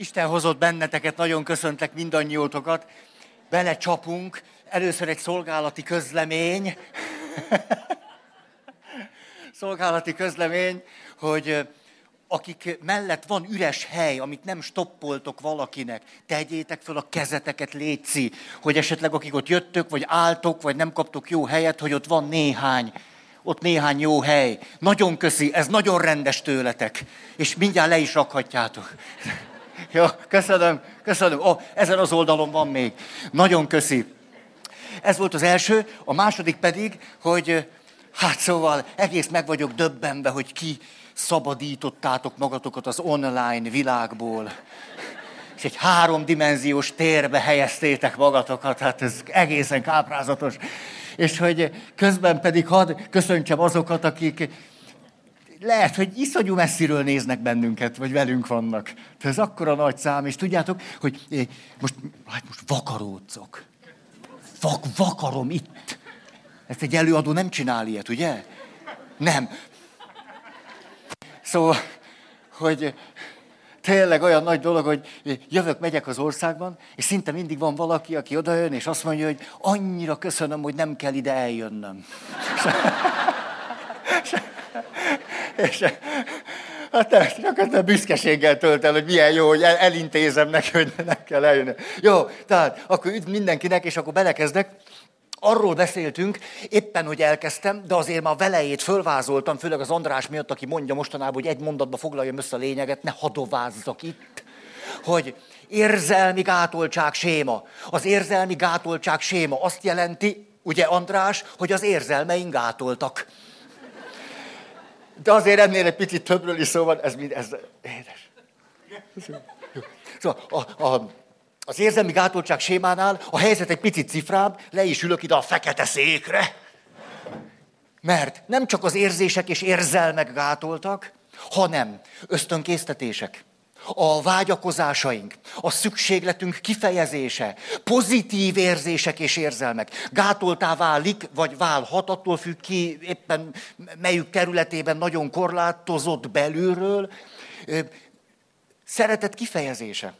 Isten hozott benneteket, nagyon köszöntek mindannyiótokat. Belecsapunk. Először egy szolgálati közlemény. szolgálati közlemény, hogy akik mellett van üres hely, amit nem stoppoltok valakinek, tegyétek fel a kezeteket, létszi, hogy esetleg akik ott jöttök, vagy álltok, vagy nem kaptok jó helyet, hogy ott van néhány, ott néhány jó hely. Nagyon köszi, ez nagyon rendes tőletek, és mindjárt le is rakhatjátok. Jó, köszönöm, köszönöm. Oh, ezen az oldalon van még. Nagyon köszi. Ez volt az első, a második pedig, hogy hát szóval egész meg vagyok döbbenve, hogy ki szabadítottátok magatokat az online világból. És egy háromdimenziós térbe helyeztétek magatokat, hát ez egészen káprázatos. És hogy közben pedig hadd köszöntsem azokat, akik lehet, hogy iszonyú messziről néznek bennünket, vagy velünk vannak. Ez akkora nagy szám, és tudjátok, hogy most, hát most vakaródzok. Vak, vakarom itt. Ezt egy előadó nem csinál ilyet, ugye? Nem. Szóval, hogy tényleg olyan nagy dolog, hogy jövök, megyek az országban, és szinte mindig van valaki, aki odajön, és azt mondja, hogy annyira köszönöm, hogy nem kell ide eljönnöm. És, hát ezt büszkeséggel tölt el, hogy milyen jó, hogy el, elintézem neki, hogy nem kell eljönni. Jó, tehát akkor üdv mindenkinek, és akkor belekezdek. Arról beszéltünk, éppen, hogy elkezdtem, de azért már velejét fölvázoltam, főleg az András miatt, aki mondja mostanában, hogy egy mondatba foglaljam össze a lényeget, ne hadovázzak itt, hogy érzelmi gátoltság séma. Az érzelmi gátoltság séma azt jelenti, ugye András, hogy az érzelmeink gátoltak. De azért ennél egy picit többről is szó van, ez mind, ez édes. Szóval a, a, az érzelmi gátoltság sémánál a helyzet egy picit cifrább, le is ülök ide a fekete székre. Mert nem csak az érzések és érzelmek gátoltak, hanem ösztönkésztetések a vágyakozásaink, a szükségletünk kifejezése, pozitív érzések és érzelmek. Gátoltá válik, vagy válhat, attól függ ki éppen melyik területében nagyon korlátozott belülről, szeretet kifejezése,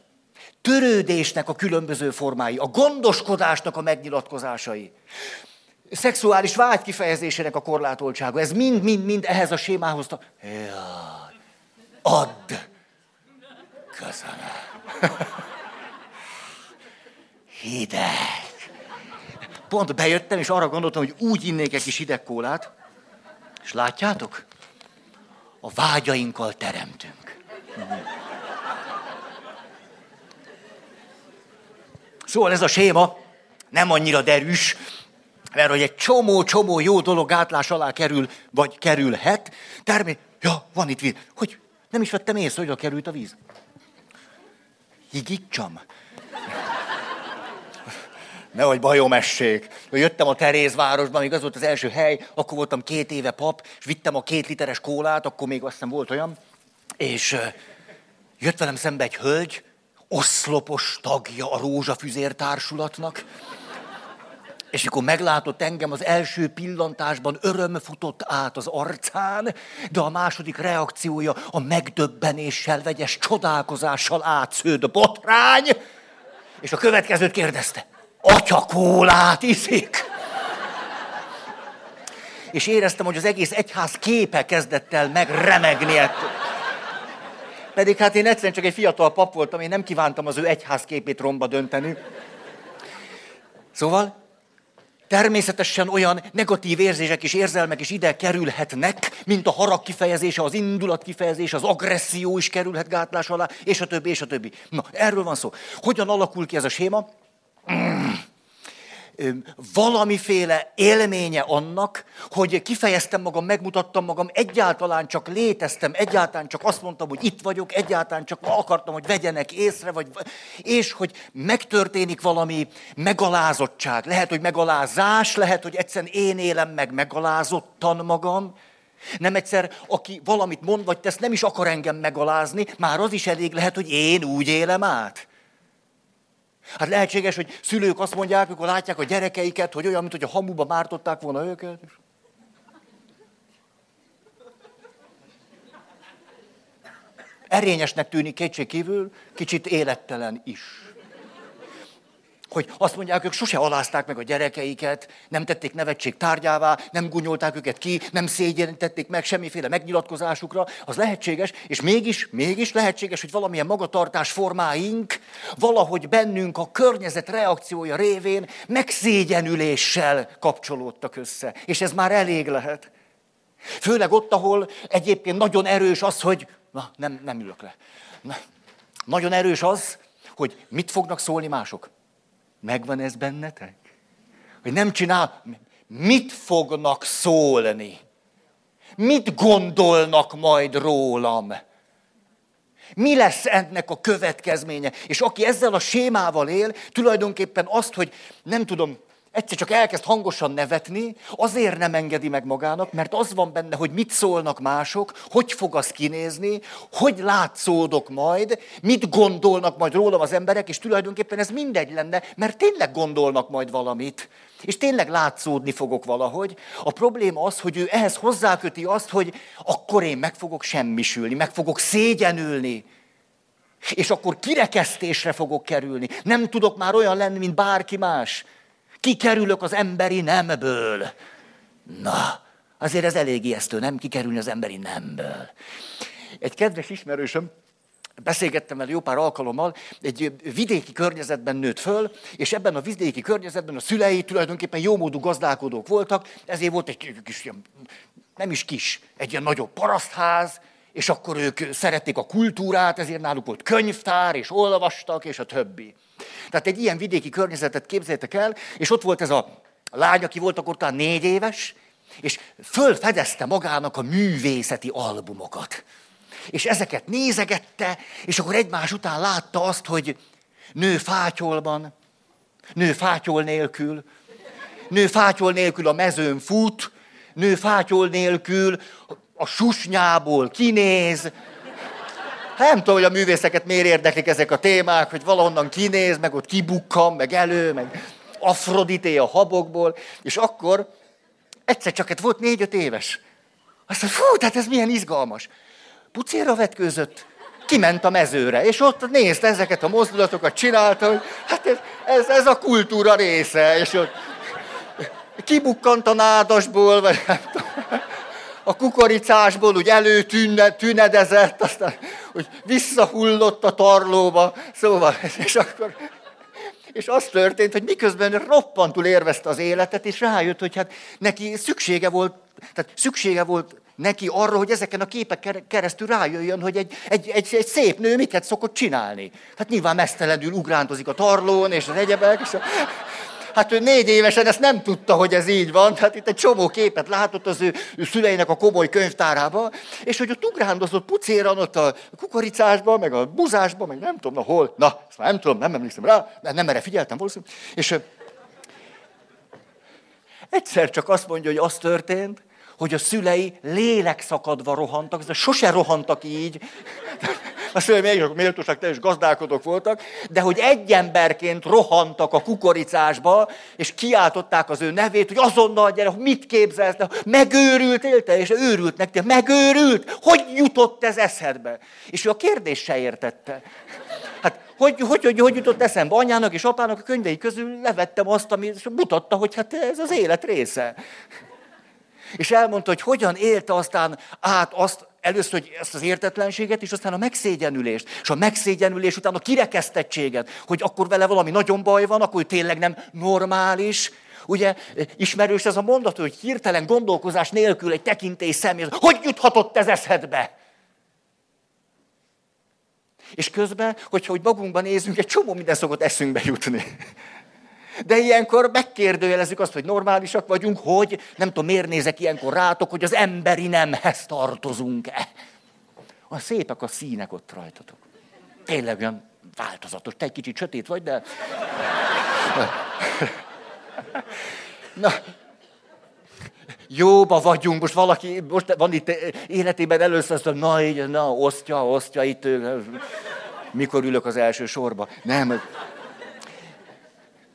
törődésnek a különböző formái, a gondoskodásnak a megnyilatkozásai, szexuális vágy kifejezésének a korlátoltsága, ez mind-mind-mind ehhez a sémához. Jaj, add! Köszönöm. Hideg. Pont bejöttem, és arra gondoltam, hogy úgy innék egy kis hideg kólát, és látjátok? A vágyainkkal teremtünk. Szóval ez a séma nem annyira derűs, mert hogy egy csomó-csomó jó dolog gátlás alá kerül, vagy kerülhet. Termé... Ja, van itt víz. Hogy nem is vettem észre, hogy került a víz. Higítsam? Nehogy bajom essék. Jöttem a Terézvárosba, még az volt az első hely, akkor voltam két éve pap, és vittem a két literes kólát, akkor még azt hiszem volt olyan, és jött velem szembe egy hölgy, oszlopos tagja a Rózsafüzér társulatnak, és mikor meglátott engem, az első pillantásban öröm futott át az arcán, de a második reakciója a megdöbbenéssel, vegyes csodálkozással átsződ a botrány, és a következőt kérdezte. Atya kólát iszik? És éreztem, hogy az egész egyház képe kezdett el megremegni ettől. Pedig hát én egyszerűen csak egy fiatal pap voltam, én nem kívántam az ő egyház képét romba dönteni. Szóval Természetesen olyan negatív érzések és érzelmek is ide kerülhetnek, mint a harag kifejezése, az indulat kifejezése, az agresszió is kerülhet gátlás alá, és a többi, és a többi. Na, erről van szó. Hogyan alakul ki ez a séma? Mm valamiféle élménye annak, hogy kifejeztem magam, megmutattam magam, egyáltalán csak léteztem, egyáltalán csak azt mondtam, hogy itt vagyok, egyáltalán csak akartam, hogy vegyenek észre, vagy, és hogy megtörténik valami megalázottság. Lehet, hogy megalázás, lehet, hogy egyszerűen én élem meg megalázottan magam, nem egyszer, aki valamit mond vagy tesz, nem is akar engem megalázni, már az is elég lehet, hogy én úgy élem át. Hát lehetséges, hogy szülők azt mondják, amikor látják a gyerekeiket, hogy olyan, mint hogy a hamuba mártották volna őket. Erényesnek tűnik kétségkívül, kicsit élettelen is hogy azt mondják, ők sose alázták meg a gyerekeiket, nem tették nevetség tárgyává, nem gunyolták őket ki, nem szégyenítették meg semmiféle megnyilatkozásukra, az lehetséges, és mégis, mégis lehetséges, hogy valamilyen magatartás formáink valahogy bennünk a környezet reakciója révén megszégyenüléssel kapcsolódtak össze. És ez már elég lehet. Főleg ott, ahol egyébként nagyon erős az, hogy na, nem, nem ülök le. Na, nagyon erős az, hogy mit fognak szólni mások. Megvan ez bennetek? Hogy nem csinál, mit fognak szólni? Mit gondolnak majd rólam? Mi lesz ennek a következménye? És aki ezzel a sémával él, tulajdonképpen azt, hogy nem tudom, egyszer csak elkezd hangosan nevetni, azért nem engedi meg magának, mert az van benne, hogy mit szólnak mások, hogy fog az kinézni, hogy látszódok majd, mit gondolnak majd rólam az emberek, és tulajdonképpen ez mindegy lenne, mert tényleg gondolnak majd valamit. És tényleg látszódni fogok valahogy. A probléma az, hogy ő ehhez hozzáköti azt, hogy akkor én meg fogok semmisülni, meg fogok szégyenülni. És akkor kirekesztésre fogok kerülni. Nem tudok már olyan lenni, mint bárki más. Kikerülök az emberi nemből. Na, azért ez elég ijesztő, nem kikerülni az emberi nemből. Egy kedves ismerősöm, beszélgettem vele jó pár alkalommal, egy vidéki környezetben nőtt föl, és ebben a vidéki környezetben a szülei tulajdonképpen jómódú gazdálkodók voltak, ezért volt egy kis, nem is kis, egy ilyen nagyobb parasztház, és akkor ők szerették a kultúrát, ezért náluk volt könyvtár, és olvastak, és a többi. Tehát egy ilyen vidéki környezetet képzeljétek el, és ott volt ez a lány, aki volt akkor talán négy éves, és fölfedezte magának a művészeti albumokat. És ezeket nézegette, és akkor egymás után látta azt, hogy nő fátyolban, nő fátyol nélkül, nő fátyol nélkül a mezőn fut, nő fátyol nélkül a susnyából kinéz, nem tudom, hogy a művészeket miért érdeklik ezek a témák, hogy valahonnan kinéz, meg ott kibukkan, meg elő, meg Afrodité a habokból, és akkor egyszer csak volt négy-öt éves. Azt mondja, fú, tehát ez milyen izgalmas. Pucéra vetkőzött, kiment a mezőre, és ott nézte ezeket a mozdulatokat, csinálta, hogy hát ez, ez, ez a kultúra része, és ott kibukkant a nádasból, vagy nem tudom a kukoricásból úgy előtünedezett, aztán úgy visszahullott a tarlóba, szóval, és akkor, és az történt, hogy miközben roppantul érvezte az életet, és rájött, hogy hát neki szüksége volt, tehát szüksége volt neki arra, hogy ezeken a képek keresztül rájöjjön, hogy egy, egy, egy, egy szép nő miket szokott csinálni. Hát nyilván mesztelenül ugrántozik a tarlón, és az egyebek, és a, Hát ő négy évesen ezt nem tudta, hogy ez így van. Hát itt egy csomó képet látott az ő, ő szüleinek a komoly könyvtárába, és hogy ott ugrándozott pucéran ott a kukoricásba, meg a buzásba, meg nem tudom, na hol. Na, ezt már nem tudom, nem emlékszem rá, nem, nem erre figyeltem valószínűleg. És egyszer csak azt mondja, hogy az történt, hogy a szülei lélekszakadva rohantak, de sose rohantak így. A szülei még méltóság teljes gazdálkodók voltak, de hogy egy emberként rohantak a kukoricásba, és kiáltották az ő nevét, hogy azonnal gyere, hogy mit képzelsz, megőrült élte, és őrült nektek, megőrült, hogy jutott ez eszedbe? És ő a kérdést se értette. Hát hogy, hogy, hogy, hogy jutott eszembe? Anyának és apának a könyvei közül levettem azt, ami mutatta, hogy hát ez az élet része. És elmondta, hogy hogyan élte aztán át azt, először hogy ezt az értetlenséget, és aztán a megszégyenülést. És a megszégyenülés után a kirekesztettséget, hogy akkor vele valami nagyon baj van, akkor tényleg nem normális. Ugye ismerős ez a mondat, hogy hirtelen gondolkozás nélkül egy tekintély személy, hogy juthatott ez eszedbe? És közben, hogyha hogy magunkban nézünk, egy csomó minden szokott eszünkbe jutni. De ilyenkor megkérdőjelezzük azt, hogy normálisak vagyunk, hogy nem tudom, miért nézek ilyenkor rátok, hogy az emberi nemhez tartozunk-e. A szépek a színek ott rajtatok. Tényleg olyan változatos. Te egy kicsit sötét vagy, de... Na, jóba vagyunk, most valaki, most van itt életében először azt na így, na, osztja, osztja itt, mikor ülök az első sorba. Nem,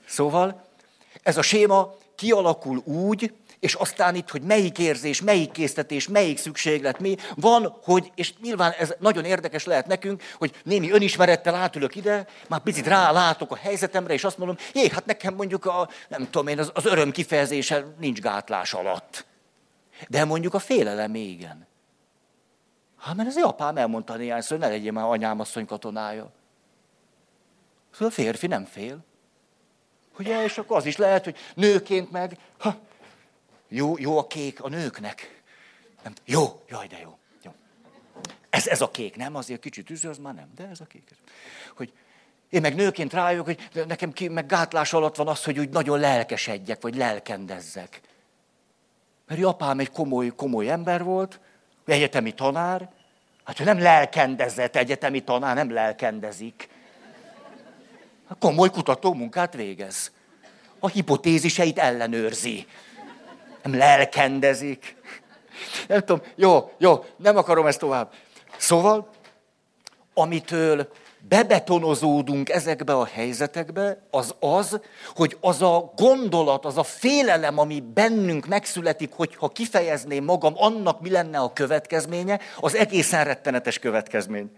Szóval ez a séma kialakul úgy, és aztán itt, hogy melyik érzés, melyik késztetés, melyik szükséglet mi, van, hogy, és nyilván ez nagyon érdekes lehet nekünk, hogy némi önismerettel átülök ide, már picit rálátok a helyzetemre, és azt mondom, jé, hát nekem mondjuk a, nem tudom én, az, az öröm kifejezése nincs gátlás alatt. De mondjuk a félelem igen. Hát mert ez apám elmondta néhányszor, hogy ne legyél már anyám asszony katonája. Szóval a férfi nem fél. Ugye, és akkor az is lehet, hogy nőként meg, ha, jó, jó a kék a nőknek. Nem, jó, jaj, de jó. jó. Ez, ez a kék, nem? Azért kicsit üző, az már nem, de ez a kék. Hogy én meg nőként rájövök, hogy nekem ki, meg gátlás alatt van az, hogy úgy nagyon lelkesedjek, vagy lelkendezzek. Mert apám egy komoly, komoly ember volt, egyetemi tanár, hát ő nem lelkendezett, egyetemi tanár nem lelkendezik. Komoly kutató munkát végez. A hipotéziseit ellenőrzi nem lelkendezik. Nem tudom, jó, jó, nem akarom ezt tovább. Szóval, amitől bebetonozódunk ezekbe a helyzetekbe, az az, hogy az a gondolat, az a félelem, ami bennünk megszületik, hogy ha kifejezném magam, annak mi lenne a következménye, az egészen rettenetes következmény.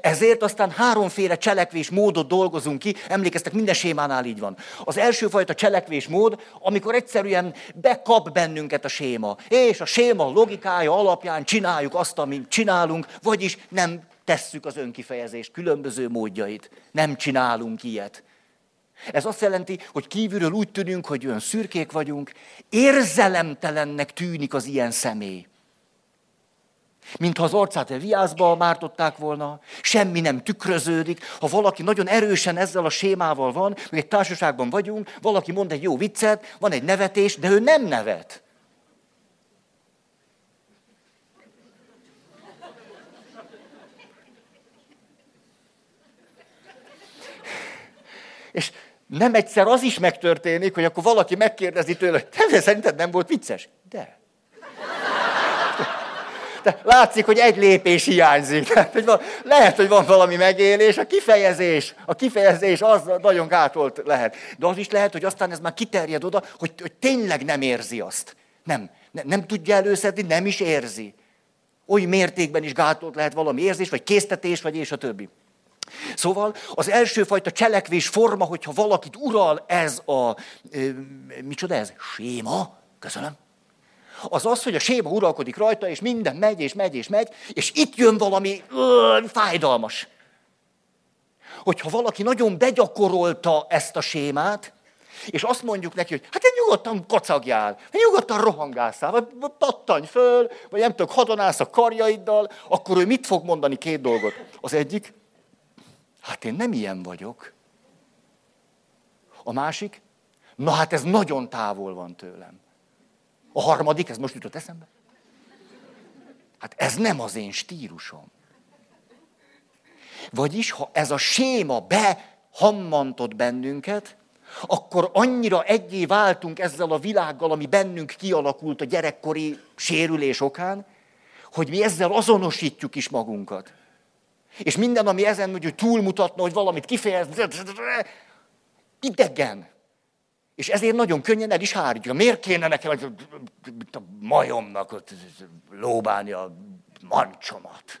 Ezért aztán háromféle cselekvés módot dolgozunk ki, emlékeztek, minden sémánál így van. Az első fajta cselekvés mód, amikor egyszerűen bekap bennünket a séma, és a séma logikája alapján csináljuk azt, amit csinálunk, vagyis nem tesszük az önkifejezést különböző módjait. Nem csinálunk ilyet. Ez azt jelenti, hogy kívülről úgy tűnünk, hogy olyan szürkék vagyunk, érzelemtelennek tűnik az ilyen személy mintha az arcát egy viászba mártották volna, semmi nem tükröződik. Ha valaki nagyon erősen ezzel a sémával van, hogy egy társaságban vagyunk, valaki mond egy jó viccet, van egy nevetés, de ő nem nevet. És nem egyszer az is megtörténik, hogy akkor valaki megkérdezi tőle, hogy szerinted nem volt vicces? De. De látszik, hogy egy lépés hiányzik. Tehát, hogy van, lehet, hogy van valami megélés, a kifejezés, a kifejezés az nagyon gátolt lehet. De az is lehet, hogy aztán ez már kiterjed oda, hogy, hogy tényleg nem érzi azt. Nem, ne, nem tudja előszedni, nem is érzi. Oly mértékben is gátolt lehet valami érzés, vagy késztetés, vagy és a többi. Szóval az első fajta cselekvés forma, hogyha valakit ural ez a, ö, micsoda ez? Séma? Köszönöm az az, hogy a séma uralkodik rajta, és minden megy, és megy, és megy, és itt jön valami ö, fájdalmas. Hogyha valaki nagyon begyakorolta ezt a sémát, és azt mondjuk neki, hogy hát nyugodtan kocagjál, nyugodtan rohangászál, vagy pattanj föl, vagy nem tudok, hadonász a karjaiddal, akkor ő mit fog mondani két dolgot? Az egyik, hát én nem ilyen vagyok. A másik, na hát ez nagyon távol van tőlem. A harmadik, ez most jutott eszembe. Hát ez nem az én stílusom. Vagyis, ha ez a séma behammantott bennünket, akkor annyira egyé váltunk ezzel a világgal, ami bennünk kialakult a gyerekkori sérülés okán, hogy mi ezzel azonosítjuk is magunkat. És minden, ami ezen hogy túlmutatna, hogy valamit kifejez, idegen. És ezért nagyon könnyen el is hárítja. Miért kéne nekem a majomnak ott lóbálni a mancsomat?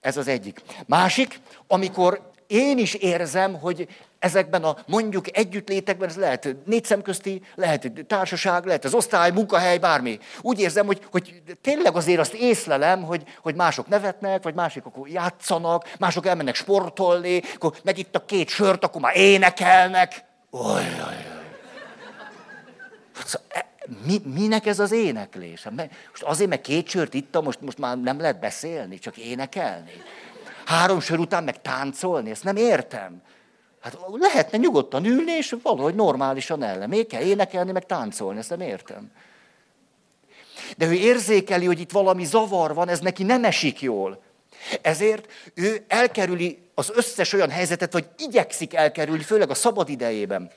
Ez az egyik. Másik, amikor én is érzem, hogy ezekben a mondjuk együttlétekben, ez lehet négy szemközti, lehet társaság, lehet az osztály, munkahely, bármi. Úgy érzem, hogy, hogy tényleg azért azt észlelem, hogy, hogy mások nevetnek, vagy mások akkor játszanak, mások elmennek sportolni, akkor meg itt a két sört, akkor már énekelnek. Oly, oly. Szóval, e, mi, minek ez az éneklés? Most azért, mert két sört ittam, most, most már nem lehet beszélni, csak énekelni. Három sör után meg táncolni, ezt nem értem. Hát lehetne nyugodtan ülni, és valahogy normálisan ellen. Még kell énekelni, meg táncolni, ezt nem értem. De ő érzékeli, hogy itt valami zavar van, ez neki nem esik jól. Ezért ő elkerüli az összes olyan helyzetet, vagy igyekszik elkerülni, főleg a szabad idejében,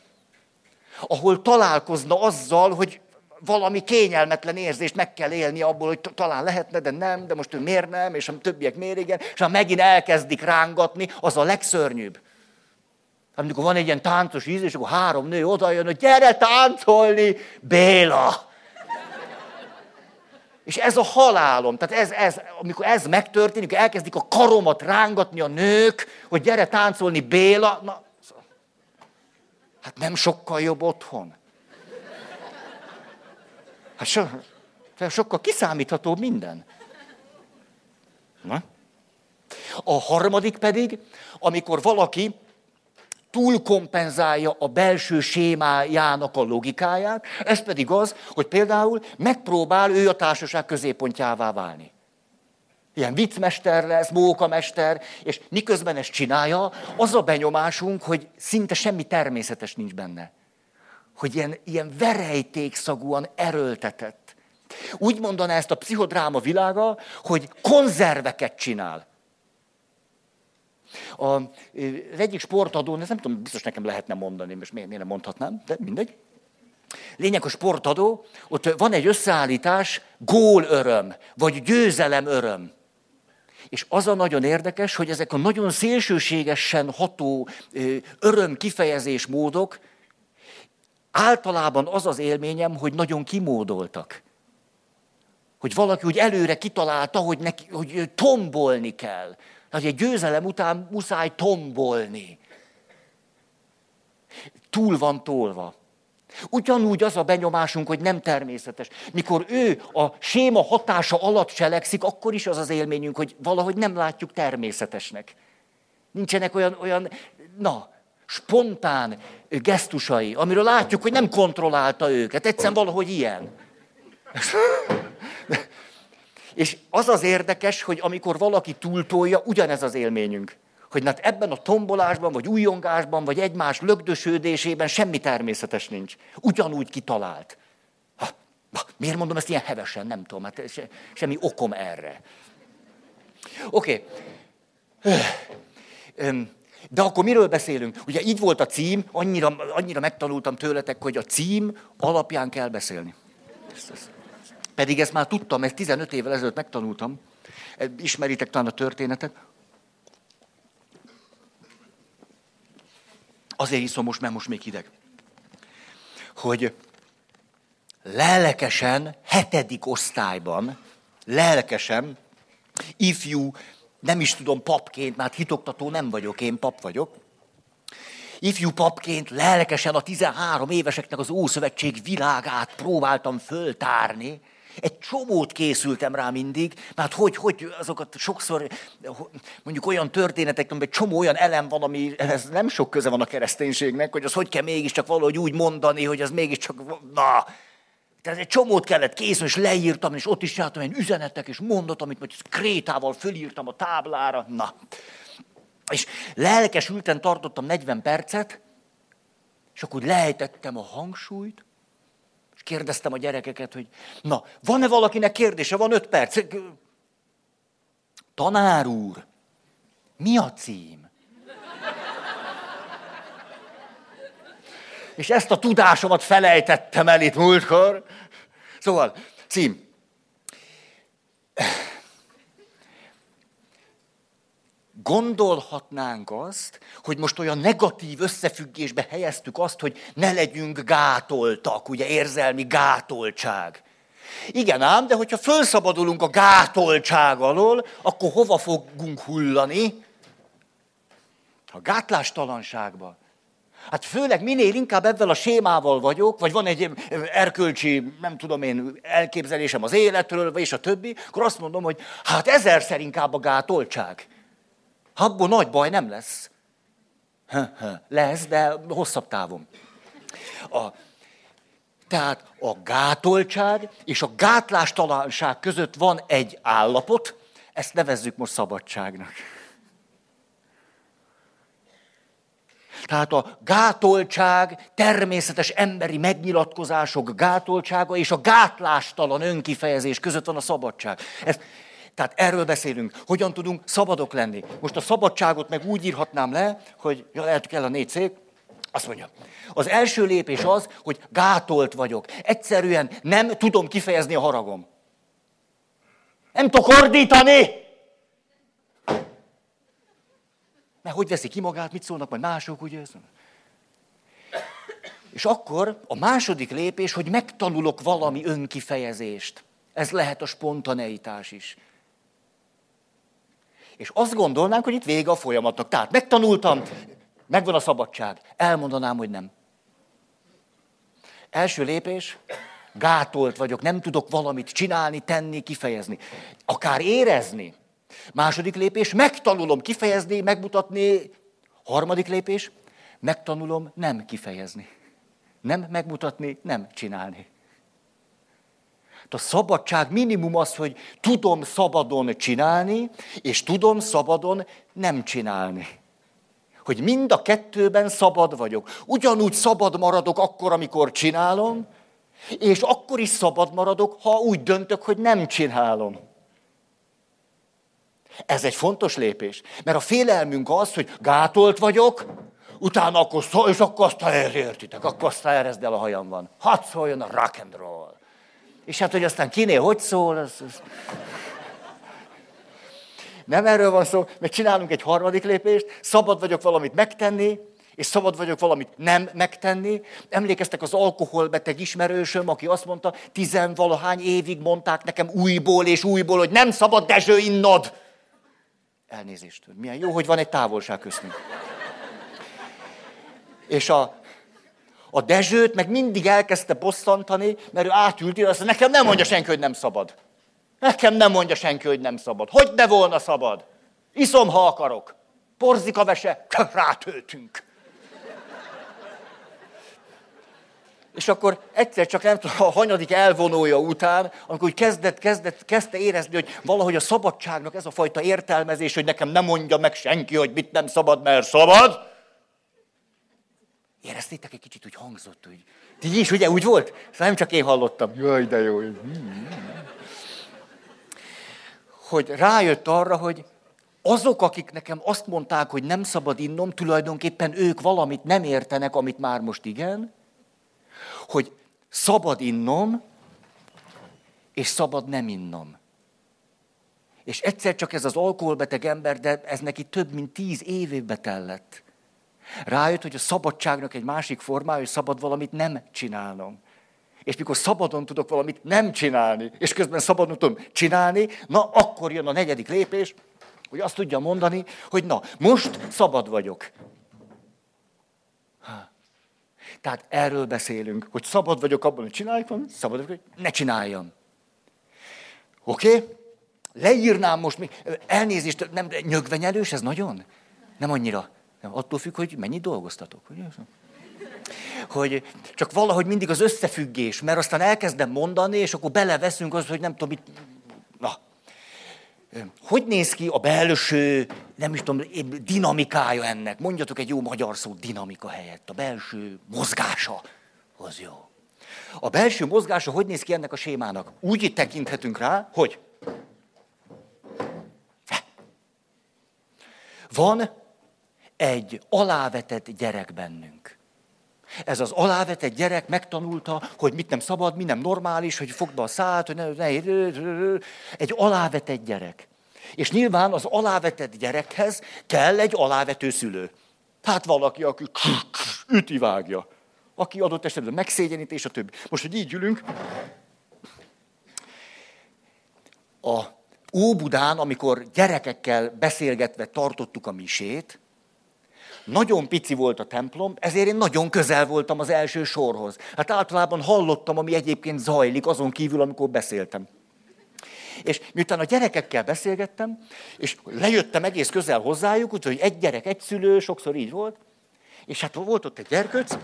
ahol találkozna azzal, hogy valami kényelmetlen érzést meg kell élni abból, hogy talán lehetne, de nem, de most ő miért nem, és a többiek miért igen, és ha megint elkezdik rángatni, az a legszörnyűbb. Amikor van egy ilyen táncos íz, és akkor három nő oda jön, hogy gyere táncolni, Béla! És ez a halálom. Tehát ez, ez, amikor ez megtörténik, elkezdik a karomat rángatni a nők, hogy gyere táncolni Béla. Na, hát nem sokkal jobb otthon. Hát so, sokkal kiszámíthatóbb minden. Na? A harmadik pedig, amikor valaki túlkompenzálja a belső sémájának a logikáját, ez pedig az, hogy például megpróbál ő a társaság középpontjává válni. Ilyen viccmester lesz, mókamester, és miközben ezt csinálja, az a benyomásunk, hogy szinte semmi természetes nincs benne. Hogy ilyen, ilyen verejtékszagúan erőltetett. Úgy mondaná ezt a pszichodráma világa, hogy konzerveket csinál. A, az egyik sportadó, ez nem tudom, biztos nekem lehetne mondani, most miért nem mondhatnám, de mindegy. Lényeg a sportadó, ott van egy összeállítás, gól öröm, vagy győzelem öröm. És az a nagyon érdekes, hogy ezek a nagyon szélsőségesen ható öröm kifejezés módok, általában az az élményem, hogy nagyon kimódoltak. Hogy valaki úgy előre kitalálta, hogy, neki, hogy tombolni kell, tehát egy győzelem után muszáj tombolni. Túl van tolva. Ugyanúgy az a benyomásunk, hogy nem természetes. Mikor ő a séma hatása alatt cselekszik, akkor is az az élményünk, hogy valahogy nem látjuk természetesnek. Nincsenek olyan, olyan na, spontán gesztusai, amiről látjuk, hogy nem kontrollálta őket. Egyszerűen valahogy ilyen. És az az érdekes, hogy amikor valaki túltolja, ugyanez az élményünk. Hogy hát ebben a tombolásban, vagy újongásban, vagy egymás lögdösődésében semmi természetes nincs. Ugyanúgy kitalált. Ha, ha, miért mondom ezt ilyen hevesen? Nem tudom, hát se, semmi okom erre. Oké. Okay. De akkor miről beszélünk? Ugye így volt a cím, annyira, annyira megtanultam tőletek, hogy a cím alapján kell beszélni. Ezt, ezt. Pedig ezt már tudtam, ezt 15 évvel ezelőtt megtanultam. Ismeritek talán a történetet. Azért iszom most, mert most még hideg. Hogy lelkesen, hetedik osztályban, lelkesen, ifjú, nem is tudom papként, mert hitoktató nem vagyok, én pap vagyok, ifjú papként lelkesen a 13 éveseknek az Ószövetség világát próbáltam föltárni, egy csomót készültem rá mindig, mert hogy, hogy azokat sokszor, mondjuk olyan történetek, amiben csomó olyan elem van, ami ez nem sok köze van a kereszténységnek, hogy az hogy kell mégiscsak valahogy úgy mondani, hogy az mégiscsak, na, tehát egy csomót kellett készülni, és leírtam, és ott is csináltam egy üzenetek, és mondat, amit majd krétával fölírtam a táblára, na. És lelkesülten tartottam 40 percet, és akkor lejtettem a hangsúlyt, kérdeztem a gyerekeket, hogy na, van-e valakinek kérdése? Van öt perc. Tanár úr, mi a cím? És ezt a tudásomat felejtettem el itt múltkor. Szóval, cím gondolhatnánk azt, hogy most olyan negatív összefüggésbe helyeztük azt, hogy ne legyünk gátoltak, ugye érzelmi gátoltság. Igen ám, de hogyha felszabadulunk a gátoltság alól, akkor hova fogunk hullani? A gátlástalanságba. Hát főleg minél inkább ebben a sémával vagyok, vagy van egy erkölcsi, nem tudom én, elképzelésem az életről, és a többi, akkor azt mondom, hogy hát ezerszer inkább a gátoltság. Abból nagy baj nem lesz. Lesz, de hosszabb távon. A, tehát a gátoltság és a gátlástalanság között van egy állapot, ezt nevezzük most szabadságnak. Tehát a gátoltság, természetes emberi megnyilatkozások gátoltsága és a gátlástalan önkifejezés között van a szabadság. Ez, tehát erről beszélünk, hogyan tudunk szabadok lenni. Most a szabadságot meg úgy írhatnám le, hogy ja, lehet kell a négy szék, azt mondja, az első lépés az, hogy gátolt vagyok. Egyszerűen nem tudom kifejezni a haragom. Nem tudok ordítani. Mert hogy veszi ki magát, mit szólnak majd mások, ugye? És akkor a második lépés, hogy megtanulok valami önkifejezést. Ez lehet a spontaneitás is. És azt gondolnánk, hogy itt vége a folyamatnak. Tehát megtanultam, megvan a szabadság. Elmondanám, hogy nem. Első lépés, gátolt vagyok, nem tudok valamit csinálni, tenni, kifejezni. Akár érezni. Második lépés, megtanulom kifejezni, megmutatni. Harmadik lépés, megtanulom nem kifejezni. Nem megmutatni, nem csinálni. A szabadság minimum az, hogy tudom szabadon csinálni, és tudom szabadon nem csinálni. Hogy mind a kettőben szabad vagyok. Ugyanúgy szabad maradok akkor, amikor csinálom, és akkor is szabad maradok, ha úgy döntök, hogy nem csinálom. Ez egy fontos lépés. Mert a félelmünk az, hogy gátolt vagyok, utána akkor szó, és akkor azt értitek, akkor azt erezd el a hajam van. Hadd szóljon a rock and roll. És hát, hogy aztán kinél hogy szól, az, az... Nem erről van szó, mert csinálunk egy harmadik lépést, szabad vagyok valamit megtenni, és szabad vagyok valamit nem megtenni. Emlékeztek az alkoholbeteg ismerősöm, aki azt mondta, tizenvalahány évig mondták nekem újból és újból, hogy nem szabad Dezső innod. Elnézést. Milyen jó, hogy van egy távolság köztünk. És a, a Dezsőt meg mindig elkezdte bosszantani, mert ő átült azt nekem nem mondja senki, hogy nem szabad. Nekem nem mondja senki, hogy nem szabad. Hogy ne volna szabad? Iszom, ha akarok. Porzika vese, rátöltünk. És akkor egyszer csak nem tudom, a hanyadik elvonója után, amikor úgy kezdett, kezdett, kezdte érezni, hogy valahogy a szabadságnak ez a fajta értelmezés, hogy nekem nem mondja meg senki, hogy mit nem szabad, mert szabad, Éreztétek egy kicsit, hogy hangzott, hogy ti is, ugye, úgy volt? Szóval nem csak én hallottam. Jaj, de jó. Hogy rájött arra, hogy azok, akik nekem azt mondták, hogy nem szabad innom, tulajdonképpen ők valamit nem értenek, amit már most igen, hogy szabad innom, és szabad nem innom. És egyszer csak ez az alkoholbeteg ember, de ez neki több mint tíz évbe tellett. Rájött, hogy a szabadságnak egy másik formája, hogy szabad valamit nem csinálnom. És mikor szabadon tudok valamit nem csinálni, és közben szabadon tudom csinálni, na akkor jön a negyedik lépés, hogy azt tudja mondani, hogy na, most szabad vagyok. Tehát erről beszélünk, hogy szabad vagyok abban, hogy csináljuk valamit, szabad vagyok, hogy ne csináljam. Oké? Okay? Leírnám most még, elnézést, nem, nyögvenyelős ez nagyon? Nem annyira. Nem, attól függ, hogy mennyit dolgoztatok. Ugye? Hogy csak valahogy mindig az összefüggés, mert aztán elkezdem mondani, és akkor beleveszünk az, hogy nem tudom, mit... Na, hogy néz ki a belső, nem is tudom, dinamikája ennek? Mondjatok egy jó magyar szó dinamika helyett. A belső mozgása, az jó. A belső mozgása hogy néz ki ennek a sémának? Úgy tekinthetünk rá, hogy van egy alávetett gyerek bennünk. Ez az alávetett gyerek megtanulta, hogy mit nem szabad, mi nem normális, hogy fogd be a szállt, hogy ne, ne, egy alávetett gyerek. És nyilván az alávetett gyerekhez kell egy alávető szülő. Hát valaki, aki üti vágja. Aki adott esetben megszégyenít, és a többi. Most, hogy így ülünk, a Óbudán, amikor gyerekekkel beszélgetve tartottuk a misét, nagyon pici volt a templom, ezért én nagyon közel voltam az első sorhoz. Hát általában hallottam, ami egyébként zajlik, azon kívül, amikor beszéltem. És miután a gyerekekkel beszélgettem, és lejöttem egész közel hozzájuk, úgyhogy egy gyerek, egy szülő, sokszor így volt, és hát volt ott egy gyerkőc,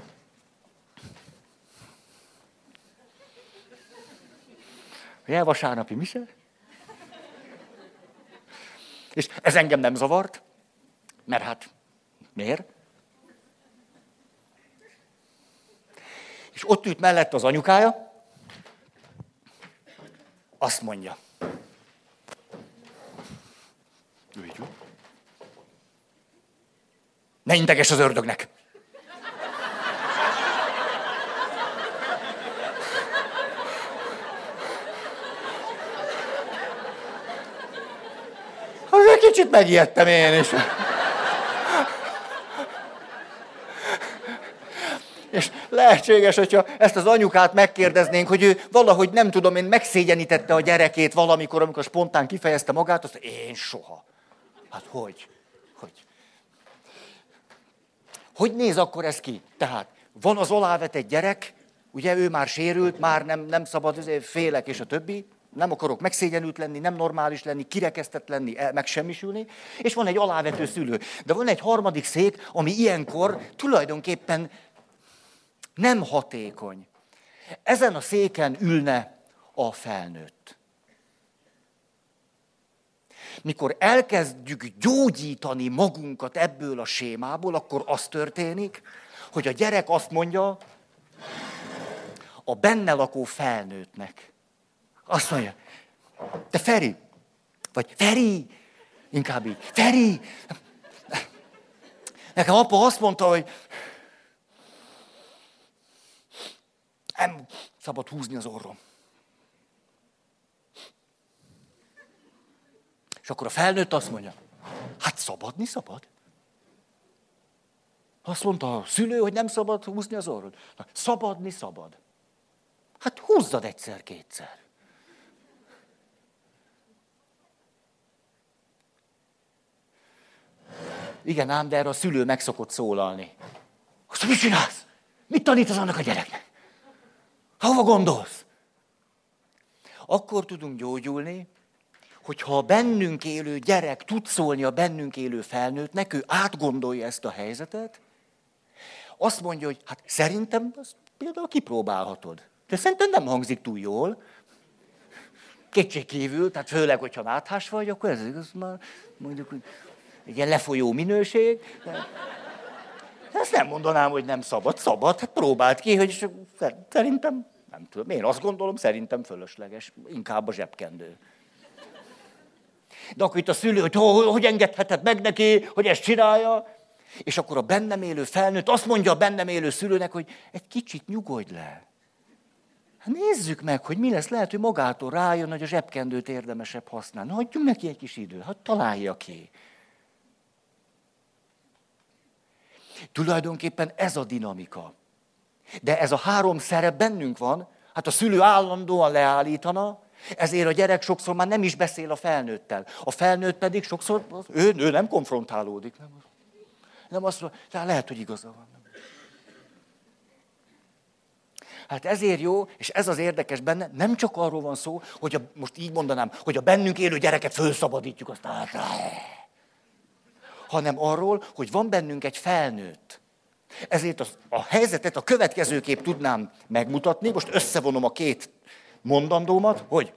Jel vasárnapi mise. És ez engem nem zavart, mert hát Miért? És ott ült mellett az anyukája, azt mondja. Ne integes az ördögnek! Az egy kicsit megijedtem én is. És lehetséges, hogyha ezt az anyukát megkérdeznénk, hogy ő valahogy nem tudom én megszégyenítette a gyerekét valamikor, amikor spontán kifejezte magát, azt én soha. Hát hogy? Hogy? Hogy néz akkor ez ki? Tehát van az alávetett gyerek, ugye ő már sérült, már nem, nem szabad, félek és a többi, nem akarok megszégyenült lenni, nem normális lenni, kirekesztett lenni, megsemmisülni, és van egy alávető szülő. De van egy harmadik szék, ami ilyenkor tulajdonképpen nem hatékony. Ezen a széken ülne a felnőtt. Mikor elkezdjük gyógyítani magunkat ebből a sémából, akkor az történik, hogy a gyerek azt mondja a benne lakó felnőttnek. Azt mondja, te Feri, vagy Feri, inkább így, Feri. Nekem apa azt mondta, hogy nem szabad húzni az orrom. És akkor a felnőtt azt mondja, hát szabadni szabad. Azt mondta a szülő, hogy nem szabad húzni az orrod. Na, szabadni szabad. Hát húzzad egyszer-kétszer. Igen ám, de erre a szülő meg szokott szólalni. Azt mit csinálsz? Mit tanítasz annak a gyereknek? Hova gondolsz? Akkor tudunk gyógyulni, hogyha a bennünk élő gyerek tud szólni a bennünk élő felnőttnek, ő átgondolja ezt a helyzetet, azt mondja, hogy hát szerintem azt például kipróbálhatod. De szerintem nem hangzik túl jól. kívül, tehát főleg, hogyha náthás vagy, akkor ez igaz már mondjuk, hogy egy ilyen lefolyó minőség. De ezt nem mondanám, hogy nem szabad. Szabad, hát próbált ki, hogy szerintem, nem tudom, én azt gondolom, szerintem fölösleges, inkább a zsebkendő. De akkor itt a szülő, hogy hogy engedheted meg neki, hogy ezt csinálja, és akkor a bennem élő felnőtt azt mondja a bennem élő szülőnek, hogy egy kicsit nyugodj le. Hát nézzük meg, hogy mi lesz. Lehet, hogy magától rájön, hogy a zsebkendőt érdemesebb használni. Hagyjunk neki egy kis időt, hát találja ki. Tulajdonképpen ez a dinamika. De ez a három szerep bennünk van, hát a szülő állandóan leállítana, ezért a gyerek sokszor már nem is beszél a felnőttel. A felnőtt pedig sokszor, ő, ő nem konfrontálódik. Nem, nem azt mondja, tehát lehet, hogy igaza van. Hát ezért jó, és ez az érdekes benne, nem csak arról van szó, hogy a, most így mondanám, hogy a bennünk élő gyereket felszabadítjuk, azt át, hanem arról, hogy van bennünk egy felnőtt. Ezért a, a helyzetet a következő kép tudnám megmutatni, most összevonom a két mondandómat, hogy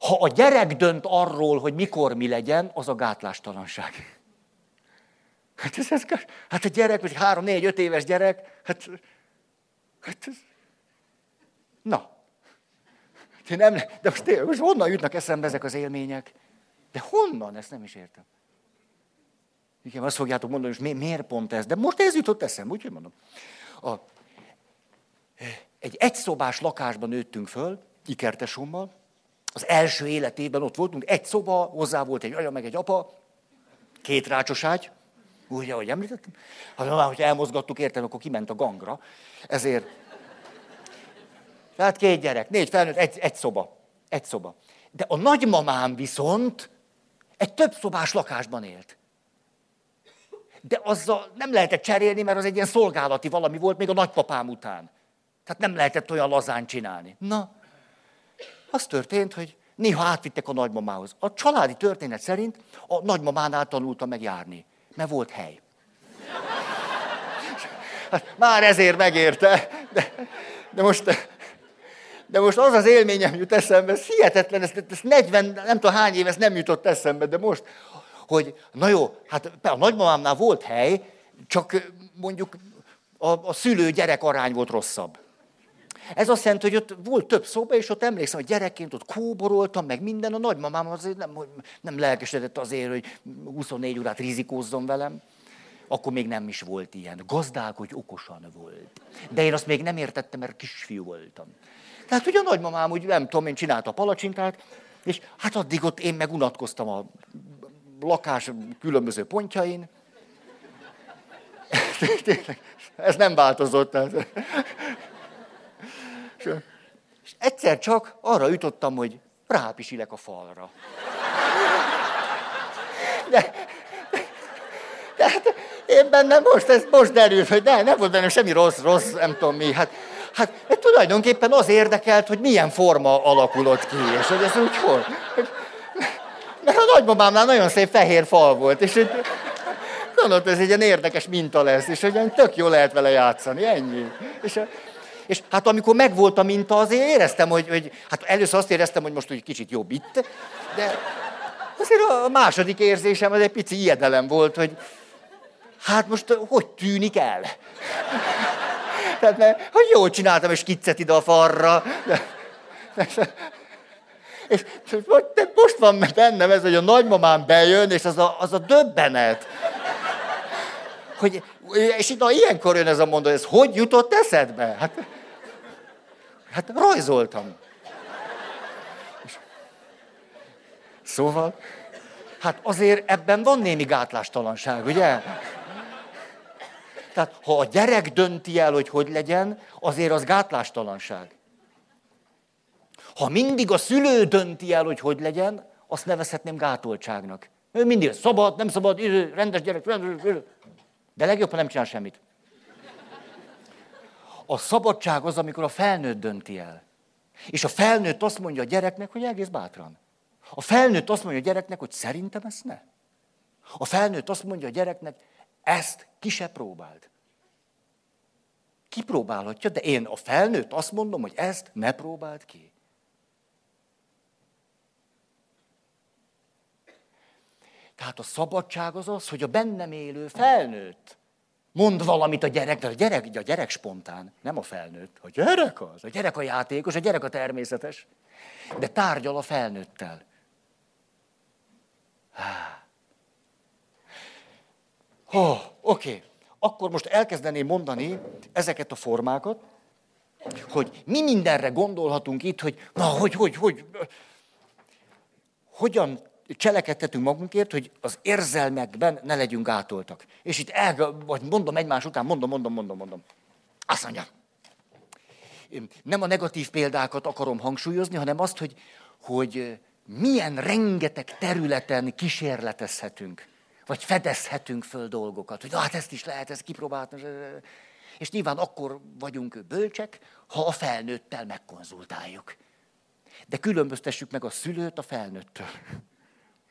ha a gyerek dönt arról, hogy mikor mi legyen, az a gátlástalanság. Hát, ez, ez, hát a gyerek, vagy három, négy, öt éves gyerek, hát, hát ez, na. De, nem, de most, tényleg, most honnan jutnak eszembe ezek az élmények? De honnan? Ezt nem is értem. Igen, azt fogjátok mondani, hogy miért pont ez? De most ez jutott eszembe, úgyhogy mondom. A, egy egyszobás lakásban nőttünk föl, ikertesommal. Az első életében ott voltunk, egy szoba, hozzá volt egy anya, meg egy apa, két rácsos ágy, úgy, ahogy említettem. Ha már, hogy elmozgattuk, értem, akkor kiment a gangra. Ezért. Tehát két gyerek, négy felnőtt, egy, egy szoba. Egy szoba. De a nagymamám viszont egy több szobás lakásban élt de azzal nem lehetett cserélni, mert az egy ilyen szolgálati valami volt még a nagypapám után. Tehát nem lehetett olyan lazán csinálni. Na, az történt, hogy néha átvittek a nagymamához. A családi történet szerint a nagymamánál tanulta meg járni, mert volt hely. Hát, már ezért megérte, de, de most de most az az élményem jut eszembe, ez hihetetlen, ez, ez 40, nem tudom hány év, ez nem jutott eszembe, de most, hogy na jó, hát a nagymamámnál volt hely, csak mondjuk a, a szülő-gyerek arány volt rosszabb. Ez azt jelenti, hogy ott volt több szoba, és ott emlékszem, hogy gyerekként ott kóboroltam, meg minden. A nagymamám azért nem, nem lelkesedett azért, hogy 24 órát rizikózzon velem. Akkor még nem is volt ilyen. Gazdálkodj okosan volt. De én azt még nem értettem, mert kisfiú voltam. Tehát ugye a nagymamám úgy, nem tudom, én csinálta a palacsintát, és hát addig ott én meg unatkoztam a lakás különböző pontjain. Ez nem változott. És egyszer csak arra jutottam, hogy rápisilek a falra. De, de hát én bennem most, ez most derül, hogy ne, nem volt bennem semmi rossz, rossz, nem tudom mi. Hát, hát tulajdonképpen az érdekelt, hogy milyen forma alakulott ki, és hogy ez úgy hol. Mert a nagymamámnál nagyon szép fehér fal volt, és hogy gondolt, ez egy ilyen érdekes minta lesz, és hogy tök jó lehet vele játszani, ennyi. És, és hát amikor megvolt a minta, azért éreztem, hogy, hogy hát először azt éreztem, hogy most úgy kicsit jobb itt, de azért a második érzésem az egy pici ijedelem volt, hogy hát most hogy tűnik el? Tehát, mert, hogy jól csináltam, és kiccet ide a farra. De, és most van bennem ez, hogy a nagymamám bejön, és az a, az a döbbenet. Hogy, és itt, na, ilyenkor jön ez a mondó, ez hogy jutott eszedbe? Hát, hát rajzoltam. És, szóval, hát azért ebben van némi gátlástalanság, ugye? Tehát ha a gyerek dönti el, hogy hogy legyen, azért az gátlástalanság. Ha mindig a szülő dönti el, hogy hogy legyen, azt nevezhetném gátoltságnak. Ő mindig szabad, nem szabad, rendes gyerek, rendes, de legjobb, ha nem csinál semmit. A szabadság az, amikor a felnőtt dönti el. És a felnőtt azt mondja a gyereknek, hogy egész bátran. A felnőtt azt mondja a gyereknek, hogy szerintem ezt ne. A felnőtt azt mondja a gyereknek, ezt ki se próbáld. Kipróbálhatja, de én a felnőtt azt mondom, hogy ezt ne próbáld ki. Tehát a szabadság az az, hogy a bennem élő felnőtt mond valamit a gyerek, de a gyerek, a gyerek spontán, nem a felnőtt. A gyerek az, a gyerek a játékos, a gyerek a természetes. De tárgyal a felnőttel. Oh, Oké, okay. akkor most elkezdeném mondani ezeket a formákat, hogy mi mindenre gondolhatunk itt, hogy na, hogy, hogy, hogy, hogyan cselekedhetünk magunkért, hogy az érzelmekben ne legyünk átoltak. És itt el, vagy mondom egymás után, mondom, mondom, mondom, mondom. Azt mondja. Nem a negatív példákat akarom hangsúlyozni, hanem azt, hogy, hogy milyen rengeteg területen kísérletezhetünk, vagy fedezhetünk föl dolgokat, hogy hát ezt is lehet, ezt kipróbáltam. És nyilván akkor vagyunk bölcsek, ha a felnőttel megkonzultáljuk. De különböztessük meg a szülőt a felnőttől.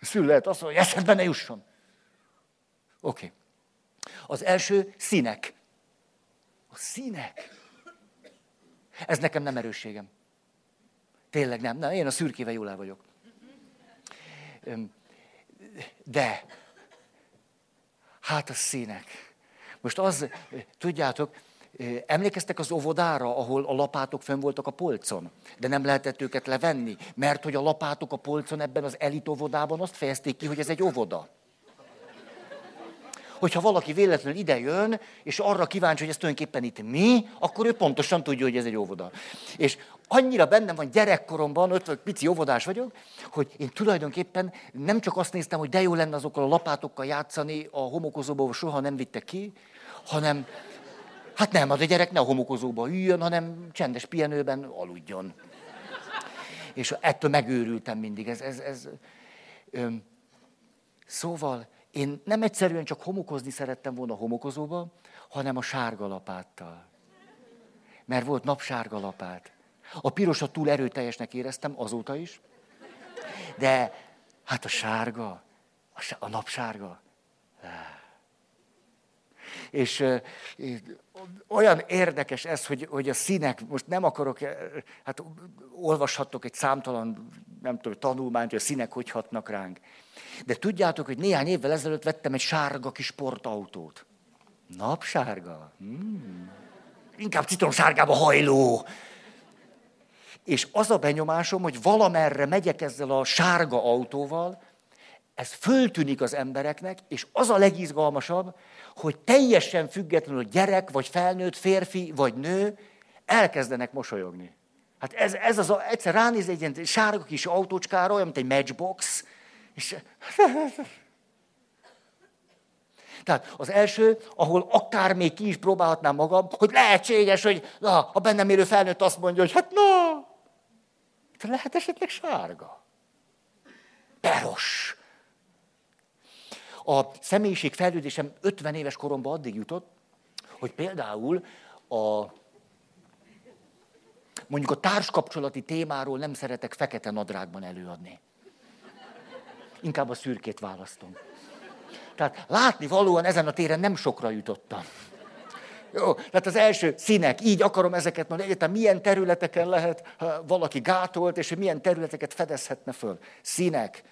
A szülő lehet azt mondja, hogy eszedbe ne jusson. Oké. Okay. Az első színek. A színek. Ez nekem nem erősségem. Tényleg nem. nem. Én a szürkével jól el vagyok. De, hát a színek. Most az, tudjátok, Emlékeztek az óvodára, ahol a lapátok fönn voltak a polcon, de nem lehetett őket levenni, mert hogy a lapátok a polcon ebben az elit óvodában azt fejezték ki, hogy ez egy óvoda. Hogyha valaki véletlenül ide jön, és arra kíváncsi, hogy ez tulajdonképpen itt mi, akkor ő pontosan tudja, hogy ez egy óvoda. És annyira bennem van gyerekkoromban, vagy pici óvodás vagyok, hogy én tulajdonképpen nem csak azt néztem, hogy de jó lenne azokkal a lapátokkal játszani, a homokozóból soha nem vittek ki, hanem Hát nem, az a gyerek ne a homokozóba üljön, hanem csendes pihenőben aludjon. És ettől megőrültem mindig. Ez, ez, ez, öm, szóval én nem egyszerűen csak homokozni szerettem volna a homokozóba, hanem a sárga lapáttal. Mert volt napsárga lapát. A pirosat túl erőteljesnek éreztem azóta is, de hát a sárga, a, a napsárga. És olyan érdekes ez, hogy, hogy a színek, most nem akarok, hát olvashattok egy számtalan, nem tudom, tanulmányt, hogy a színek hogy hatnak ránk. De tudjátok, hogy néhány évvel ezelőtt vettem egy sárga kis sportautót. Napsárga? Hmm. Inkább citromsárgába hajló. És az a benyomásom, hogy valamerre megyek ezzel a sárga autóval, ez föltűnik az embereknek, és az a legizgalmasabb, hogy teljesen függetlenül gyerek, vagy felnőtt, férfi, vagy nő, elkezdenek mosolyogni. Hát ez, ez az, a, egyszer ránéz egy ilyen sárga kis autócskára, olyan, mint egy matchbox, és... Tehát az első, ahol akár még ki is próbálhatnám magam, hogy lehetséges, hogy na, a bennem élő felnőtt azt mondja, hogy hát na, lehet esetleg sárga. Peros. A személyiség fejlődésem 50 éves koromban addig jutott, hogy például a mondjuk a társkapcsolati témáról nem szeretek fekete nadrágban előadni. Inkább a szürkét választom. Tehát látni valóan ezen a téren nem sokra jutottam. Jó, tehát az első színek, így akarom ezeket mondani, egyetem milyen területeken lehet valaki gátolt, és hogy milyen területeket fedezhetne föl. Színek.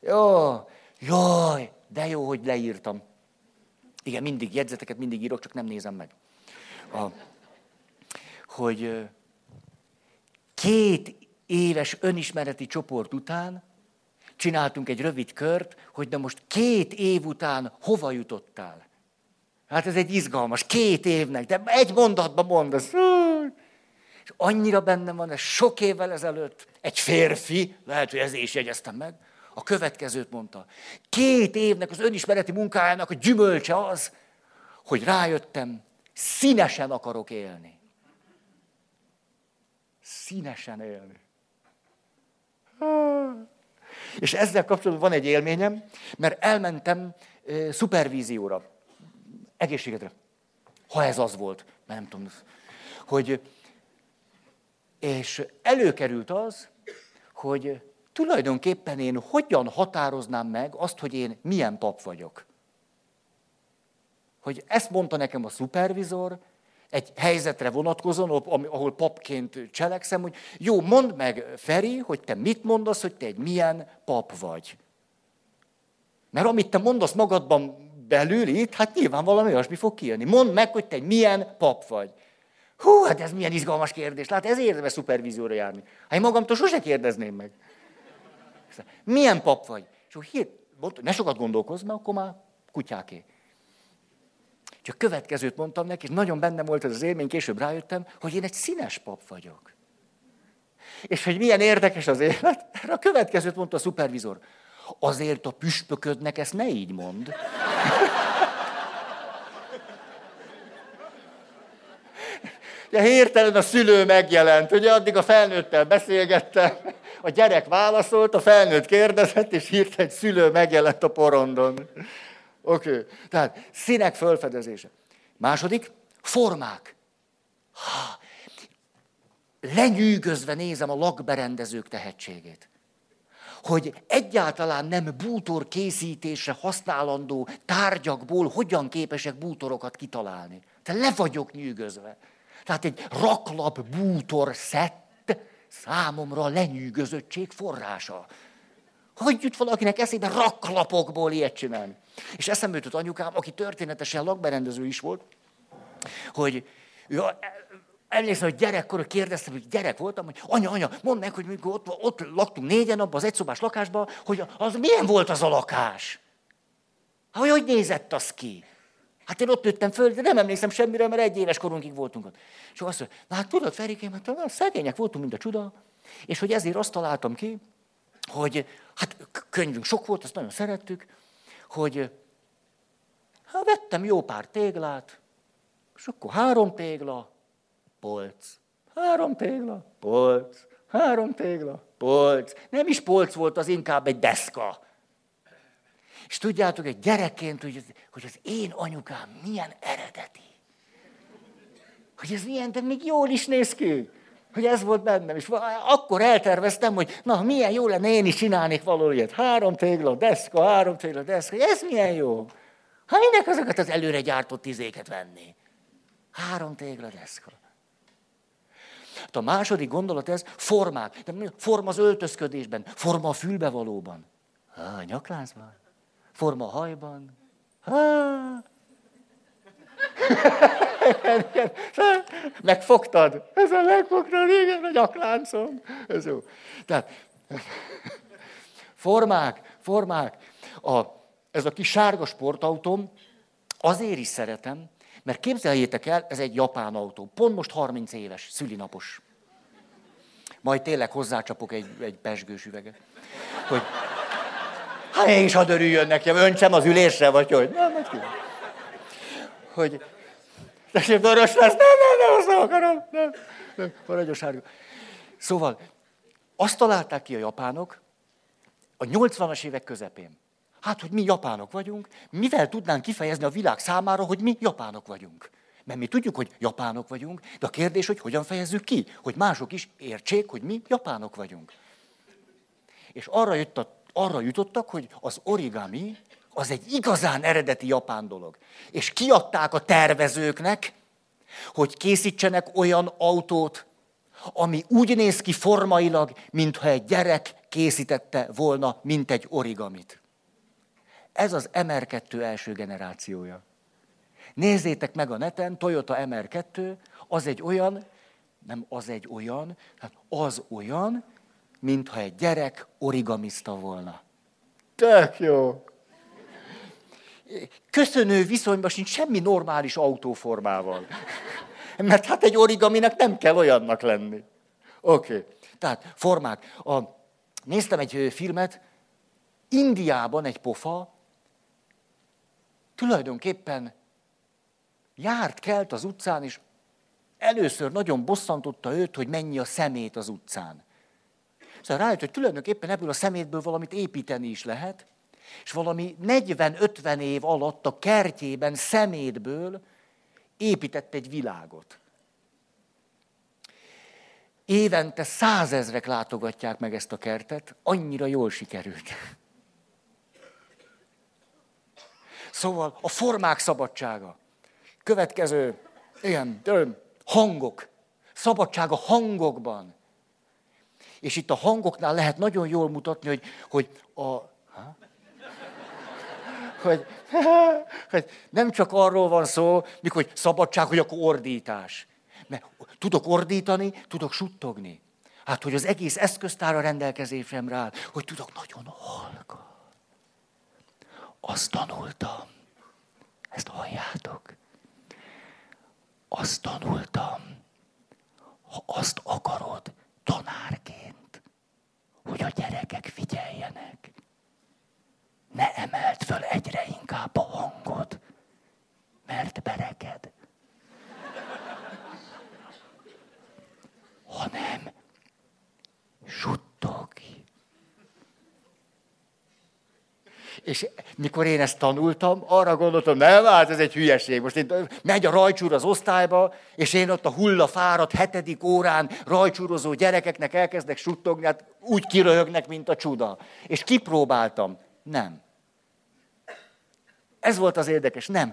Jó, jaj, de jó, hogy leírtam. Igen, mindig jegyzeteket mindig írok, csak nem nézem meg. A, hogy két éves önismereti csoport után csináltunk egy rövid kört, hogy de most két év után hova jutottál. Hát ez egy izgalmas, két évnek, de egy mondatban mondasz. És annyira bennem van, ez sok évvel ezelőtt egy férfi, lehet, hogy ezért is jegyeztem meg, a következőt mondta. Két évnek az önismereti munkájának a gyümölcse az, hogy rájöttem, színesen akarok élni. Színesen élni. És ezzel kapcsolatban van egy élményem, mert elmentem e, szupervízióra, egészségedre. Ha ez az volt, mert nem tudom, hogy és előkerült az, hogy tulajdonképpen én hogyan határoznám meg azt, hogy én milyen pap vagyok. Hogy ezt mondta nekem a szupervizor, egy helyzetre vonatkozóan, ahol papként cselekszem, hogy jó, mondd meg, Feri, hogy te mit mondasz, hogy te egy milyen pap vagy. Mert amit te mondasz magadban belül itt, hát nyilván valami olyasmi fog kijönni. Mondd meg, hogy te egy milyen pap vagy. Hú, hát ez milyen izgalmas kérdés. Lát, ez érdemes szupervízióra járni. Hát én magamtól sose kérdezném meg. Milyen pap vagy? És akkor hír, ne sokat gondolkozz, mert akkor már kutyáké. Csak következőt mondtam neki, és nagyon bennem volt ez az élmény, később rájöttem, hogy én egy színes pap vagyok. És hogy milyen érdekes az élet, erre a következőt mondta a szupervizor. Azért a püspöködnek ezt ne így mond. Ugye hirtelen a szülő megjelent, ugye addig a felnőttel beszélgettem, a gyerek válaszolt, a felnőtt kérdezett, és hirtelen egy szülő megjelent a porondon. Oké, okay. tehát színek fölfedezése. Második, formák. Ha, lenyűgözve nézem a lakberendezők tehetségét. Hogy egyáltalán nem bútor készítésre használandó tárgyakból hogyan képesek bútorokat kitalálni. Te le vagyok nyűgözve. Tehát egy raklap bútor szett számomra lenyűgözöttség forrása. Hogy jut valakinek eszébe raklapokból ilyet csinálni? És eszembe jutott anyukám, aki történetesen lakberendező is volt, hogy ő emlékszem, hogy gyerekkor kérdeztem, hogy gyerek voltam, hogy anya, anya, mondd meg, hogy mikor ott, ott laktunk négyen abban az egyszobás lakásban, hogy az milyen volt az a lakás? Hogy hogy nézett az ki? Hát én ott nőttem föl, de nem emlékszem semmire, mert egy éves korunkig voltunk ott. És azt mondja, na hát tudod, Ferikém, hát szegények voltunk, mint a csuda, és hogy ezért azt találtam ki, hogy hát könyvünk sok volt, azt nagyon szerettük, hogy hát vettem jó pár téglát, és akkor három tégla, polc. Három tégla, polc. Három tégla, polc. Nem is polc volt, az inkább egy deszka. És tudjátok, egy gyerekként, hogy, hogy az én anyukám milyen eredeti. Hogy ez milyen, de még jól is néz ki. Hogy ez volt bennem. És akkor elterveztem, hogy na, milyen jó lenne, én is csinálnék való ilyet. Három tégla, deszka, három tégla, deszka. Ez milyen jó. Hát minek azokat az előre gyártott izéket venni? Három tégla, deszka. Hát a második gondolat ez, formák. De forma az öltözködésben, forma a fülbevalóban. a nyakláncban. Forma hajban. Há. Megfogtad? Ezzel megfogtad, igen, a nyakláncom. Ez jó. Tehát, formák, formák. A, ez a kis sárga sportautóm, azért is szeretem, mert képzeljétek el, ez egy japán autó. Pont most 30 éves, szülinapos. Majd tényleg hozzácsapok egy, egy pesgős üveget. Hogy Hát én is hadd örüljön nekem, öntsem az ülésre, vagy hogy? Nem, nem, nem. Hogy, tessék, vörös lesz, nem, nem, nem, azt nem akarom, nem, nem, maradjon sárga. Szóval, azt találták ki a japánok a 80-as évek közepén. Hát, hogy mi japánok vagyunk, mivel tudnánk kifejezni a világ számára, hogy mi japánok vagyunk. Mert mi tudjuk, hogy japánok vagyunk, de a kérdés, hogy hogyan fejezzük ki, hogy mások is értsék, hogy mi japánok vagyunk. És arra, jutott, arra jutottak, hogy az origami az egy igazán eredeti japán dolog. És kiadták a tervezőknek, hogy készítsenek olyan autót, ami úgy néz ki formailag, mintha egy gyerek készítette volna, mint egy origamit. Ez az MR2 első generációja. Nézzétek meg a neten, Toyota MR2, az egy olyan, nem az egy olyan, hát az olyan, mintha egy gyerek origamista volna. Tök jó. Köszönő viszonyban sincs semmi normális autóformával. Mert hát egy origaminek nem kell olyannak lenni. Oké. Okay. Tehát formák. A, néztem egy filmet, Indiában egy pofa tulajdonképpen járt, kelt az utcán, és először nagyon bosszantotta őt, hogy mennyi a szemét az utcán. Szóval rájött, hogy tulajdonképpen ebből a szemétből valamit építeni is lehet, és valami 40-50 év alatt a kertjében szemétből épített egy világot. Évente százezrek látogatják meg ezt a kertet, annyira jól sikerült. Szóval a formák szabadsága. Következő, ilyen, hangok. Szabadság a hangokban. És itt a hangoknál lehet nagyon jól mutatni, hogy, hogy a... Ha? Hogy, hogy nem csak arról van szó, mikor hogy szabadság, hogy akkor ordítás. Mert tudok ordítani, tudok suttogni. Hát, hogy az egész eszköztára rendelkezésemre áll, hogy tudok nagyon halka. Azt tanultam. Ezt halljátok. Azt tanultam. Ha azt akarod tanárként, hogy a gyerekek figyeljenek, ne emeld föl egyre inkább a hangod, mert bereked. Hanem suttogj. És mikor én ezt tanultam, arra gondoltam, nem, hát ez egy hülyeség. Most én, megy a rajcsúr az osztályba, és én ott a hullafáradt hetedik órán rajcsúrozó gyerekeknek elkezdek suttogni, hát úgy kiröhögnek, mint a csuda. És kipróbáltam. Nem. Ez volt az érdekes. Nem.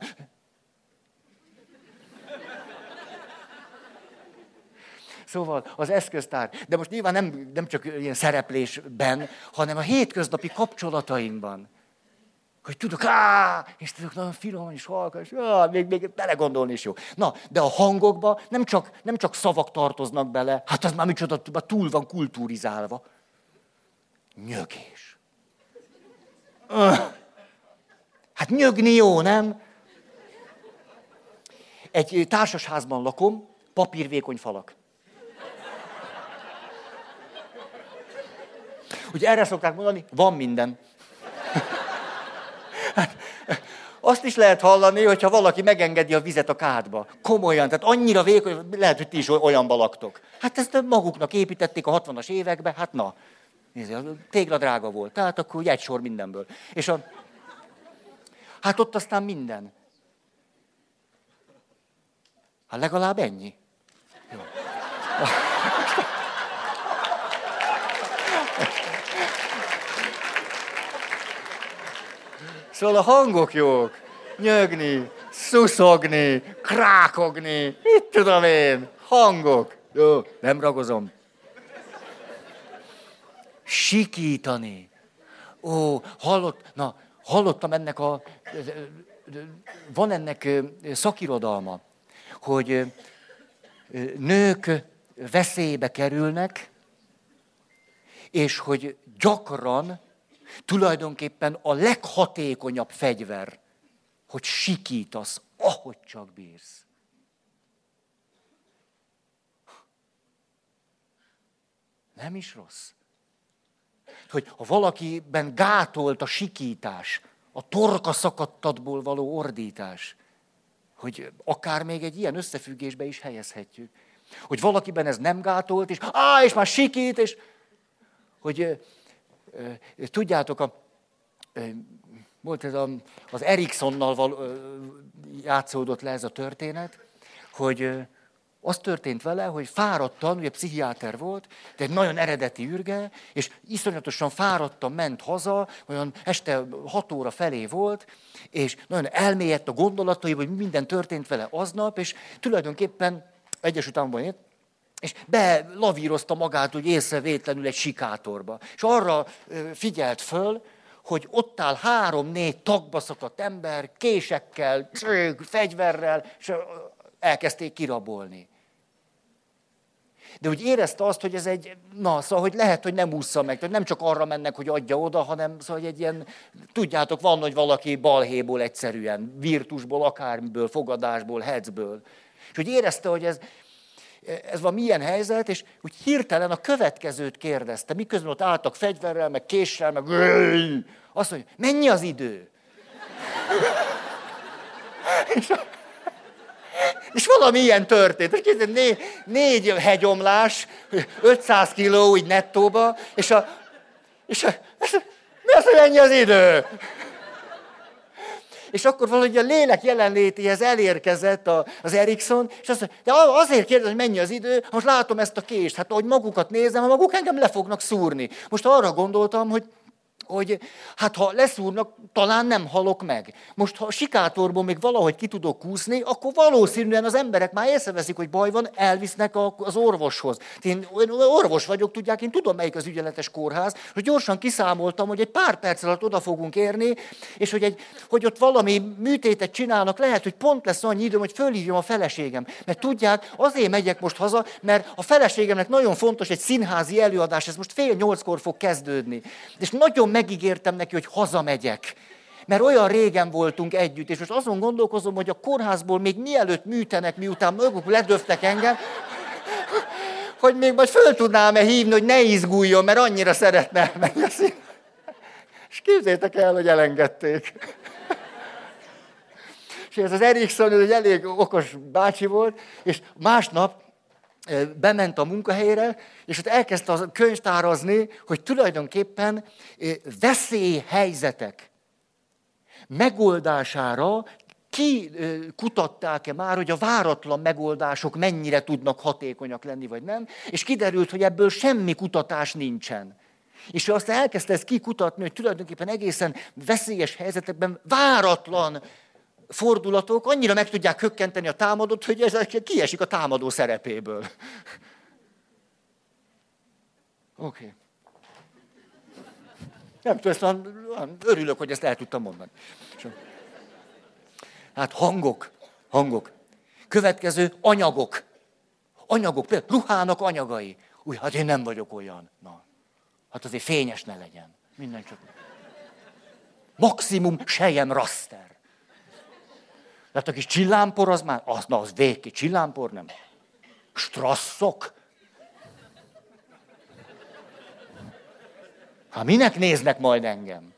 Szóval az eszköztár. De most nyilván nem, nem csak ilyen szereplésben, hanem a hétköznapi kapcsolatainkban. Hogy tudok, á, és tudok nagyon finom és halka, és á, még, még belegondolni is jó. Na, de a hangokba nem csak, nem csak szavak tartoznak bele, hát az már micsoda, túl van kultúrizálva. Nyögés. Hát nyögni jó, nem? Egy társasházban lakom, papírvékony falak. Ugye erre szokták mondani, van minden. Hát, azt is lehet hallani, hogyha valaki megengedi a vizet a kádba. Komolyan, tehát annyira vékony, lehet, hogy ti is olyan balaktok. Hát ezt maguknak építették a 60-as években, hát na. Nézd, a tégla drága volt, tehát akkor egy sor mindenből. És a... Hát ott aztán minden. Hát legalább ennyi. Jó. Szóval a hangok jók. Nyögni, szuszogni, krákogni, mit tudom én, hangok. Jó, nem ragozom. Sikítani. Ó, hallott, na, hallottam ennek a, van ennek szakirodalma, hogy nők veszélybe kerülnek, és hogy gyakran tulajdonképpen a leghatékonyabb fegyver, hogy sikítasz, ahogy csak bírsz. Nem is rossz. hogy ha valakiben gátolt a sikítás, a torka szakadtatból való ordítás, hogy akár még egy ilyen összefüggésbe is helyezhetjük. Hogy valakiben ez nem gátolt, és á, és már sikít, és hogy tudjátok, a, volt ez a, az Eriksonnal val, játszódott le ez a történet, hogy az történt vele, hogy fáradtan, ugye pszichiáter volt, de egy nagyon eredeti ürge, és iszonyatosan fáradtan ment haza, olyan este hat óra felé volt, és nagyon elmélyedt a gondolatai, hogy minden történt vele aznap, és tulajdonképpen Egyesült Államban élt, és belavírozta magát úgy észrevétlenül egy sikátorba. És arra figyelt föl, hogy ott áll három-négy tagba szakadt ember, késekkel, fegyverrel, és elkezdték kirabolni. De úgy érezte azt, hogy ez egy, na, szóval, hogy lehet, hogy nem ússza meg, hogy nem csak arra mennek, hogy adja oda, hanem szóval, hogy egy ilyen, tudjátok, van, hogy valaki balhéból egyszerűen, virtusból, akármiből, fogadásból, hecből. És hogy érezte, hogy ez, ez van milyen helyzet, és úgy hirtelen a következőt kérdezte, miközben ott álltak fegyverrel, meg késsel, meg azt mondja, mennyi az idő? és, és valami ilyen történt. És képzeld, né, négy hegyomlás, 500 kiló úgy nettóba, és a, és a, mi az, hogy ennyi az idő? És akkor valahogy a lélek jelenlétéhez elérkezett a, az Erikson, és azt mondja, de azért kérdezem, hogy mennyi az idő, most látom ezt a kést, hát ahogy magukat nézem, ha maguk engem le fognak szúrni. Most arra gondoltam, hogy hogy hát ha leszúrnak, talán nem halok meg. Most ha a sikátorból még valahogy ki tudok kúszni, akkor valószínűen az emberek már észreveszik, hogy baj van, elvisznek az orvoshoz. Én orvos vagyok, tudják, én tudom, melyik az ügyeletes kórház, hogy gyorsan kiszámoltam, hogy egy pár perc alatt oda fogunk érni, és hogy, egy, hogy ott valami műtétet csinálnak, lehet, hogy pont lesz annyi időm, hogy fölhívjam a feleségem. Mert tudják, azért megyek most haza, mert a feleségemnek nagyon fontos egy színházi előadás, ez most fél nyolckor fog kezdődni. És nagyon megígértem neki, hogy hazamegyek. Mert olyan régen voltunk együtt, és most azon gondolkozom, hogy a kórházból még mielőtt műtenek, miután maguk ledöftek engem, hogy még majd föl tudnám-e hívni, hogy ne izguljon, mert annyira szeretne szín. És képzétek el, hogy elengedték. És ez az Erikson, ez egy elég okos bácsi volt, és másnap bement a munkahelyére, és ott elkezdte a könyvtárazni, hogy tulajdonképpen veszélyhelyzetek megoldására ki kutatták-e már, hogy a váratlan megoldások mennyire tudnak hatékonyak lenni, vagy nem, és kiderült, hogy ebből semmi kutatás nincsen. És ő aztán elkezdte ezt kikutatni, hogy tulajdonképpen egészen veszélyes helyzetekben váratlan fordulatok annyira meg tudják hökkenteni a támadót, hogy ez kiesik a támadó szerepéből. Oké. Okay. Nem tudom, ezt örülök, hogy ezt el tudtam mondani. Hát hangok, hangok. Következő anyagok. Anyagok, például ruhának anyagai. Úgy, hát én nem vagyok olyan. Na, hát azért fényes ne legyen. Minden csak. Maximum sejem raster. Tehát a kis csillámpor az már, az, na az végki, csillámpor nem. Strasszok. Hát minek néznek majd engem?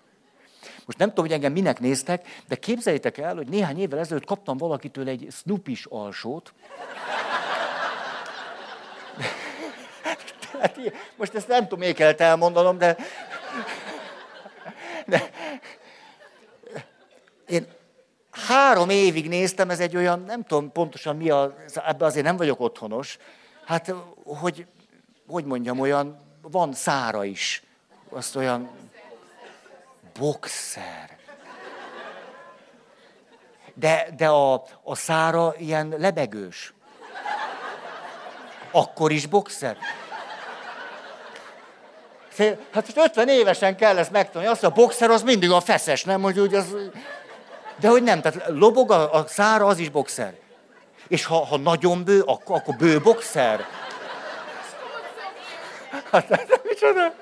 Most nem tudom, hogy engem minek néztek, de képzeljétek el, hogy néhány évvel ezelőtt kaptam valakitől egy snoopis alsót. Hát, most ezt nem tudom, még kellett elmondanom, de... de... Én három évig néztem, ez egy olyan, nem tudom pontosan mi a, ebben azért nem vagyok otthonos, hát hogy, hogy mondjam, olyan, van szára is, azt olyan, boxer. De, de a, a szára ilyen lebegős. Akkor is boxer. Hát 50 évesen kell ezt megtanulni. Azt a boxer az mindig a feszes, nem? Hogy úgy az... De hogy nem, tehát lobog a, a szára, az is boxer. És ha, ha nagyon bő, akkor, akkor bő boxer. Hát, hát micsoda?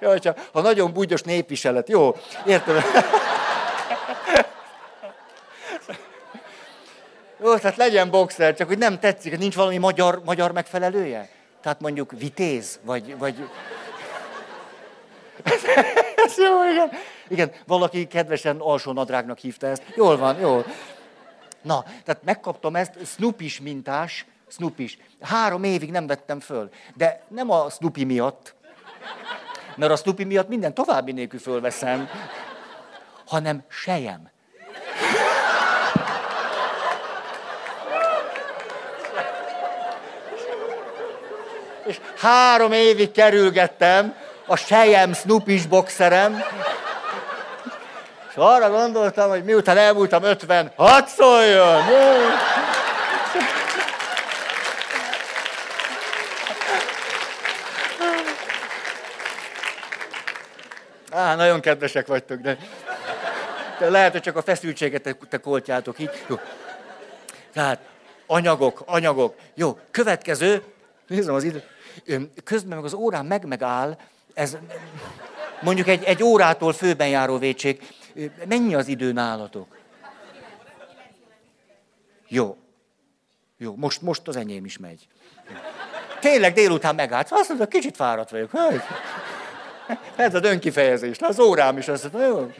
Jaj, csak, ha nagyon búgyos népviselet, jó, értem. Jó, tehát legyen boxer, csak hogy nem tetszik, nincs valami magyar, magyar megfelelője? Tehát mondjuk vitéz, vagy, vagy Ez jó, igen. Igen, valaki kedvesen alsó nadrágnak hívta ezt. Jól van, jó. Na, tehát megkaptam ezt, Snoopy mintás, Snoopy Három évig nem vettem föl. De nem a Snoopy miatt, mert a Snoopy miatt minden további nélkül fölveszem, hanem sejem. És három évig kerülgettem a sejem Snoopy boxerem, és arra gondoltam, hogy miután elmúltam 50, hadd szóljon! Á, nagyon kedvesek vagytok, de, de lehet, hogy csak a feszültséget te, te koltjátok így. Jó. Tehát anyagok, anyagok. Jó, következő, nézem az idő. Közben meg az órán meg megáll, ez mondjuk egy, egy órától főben járó vétség. Mennyi az idő nálatok? Jó. Jó, most, most az enyém is megy. Tényleg délután megállt. Azt mondta, kicsit fáradt vagyok. Ez a önkifejezés. Az órám is azt mondta, jó.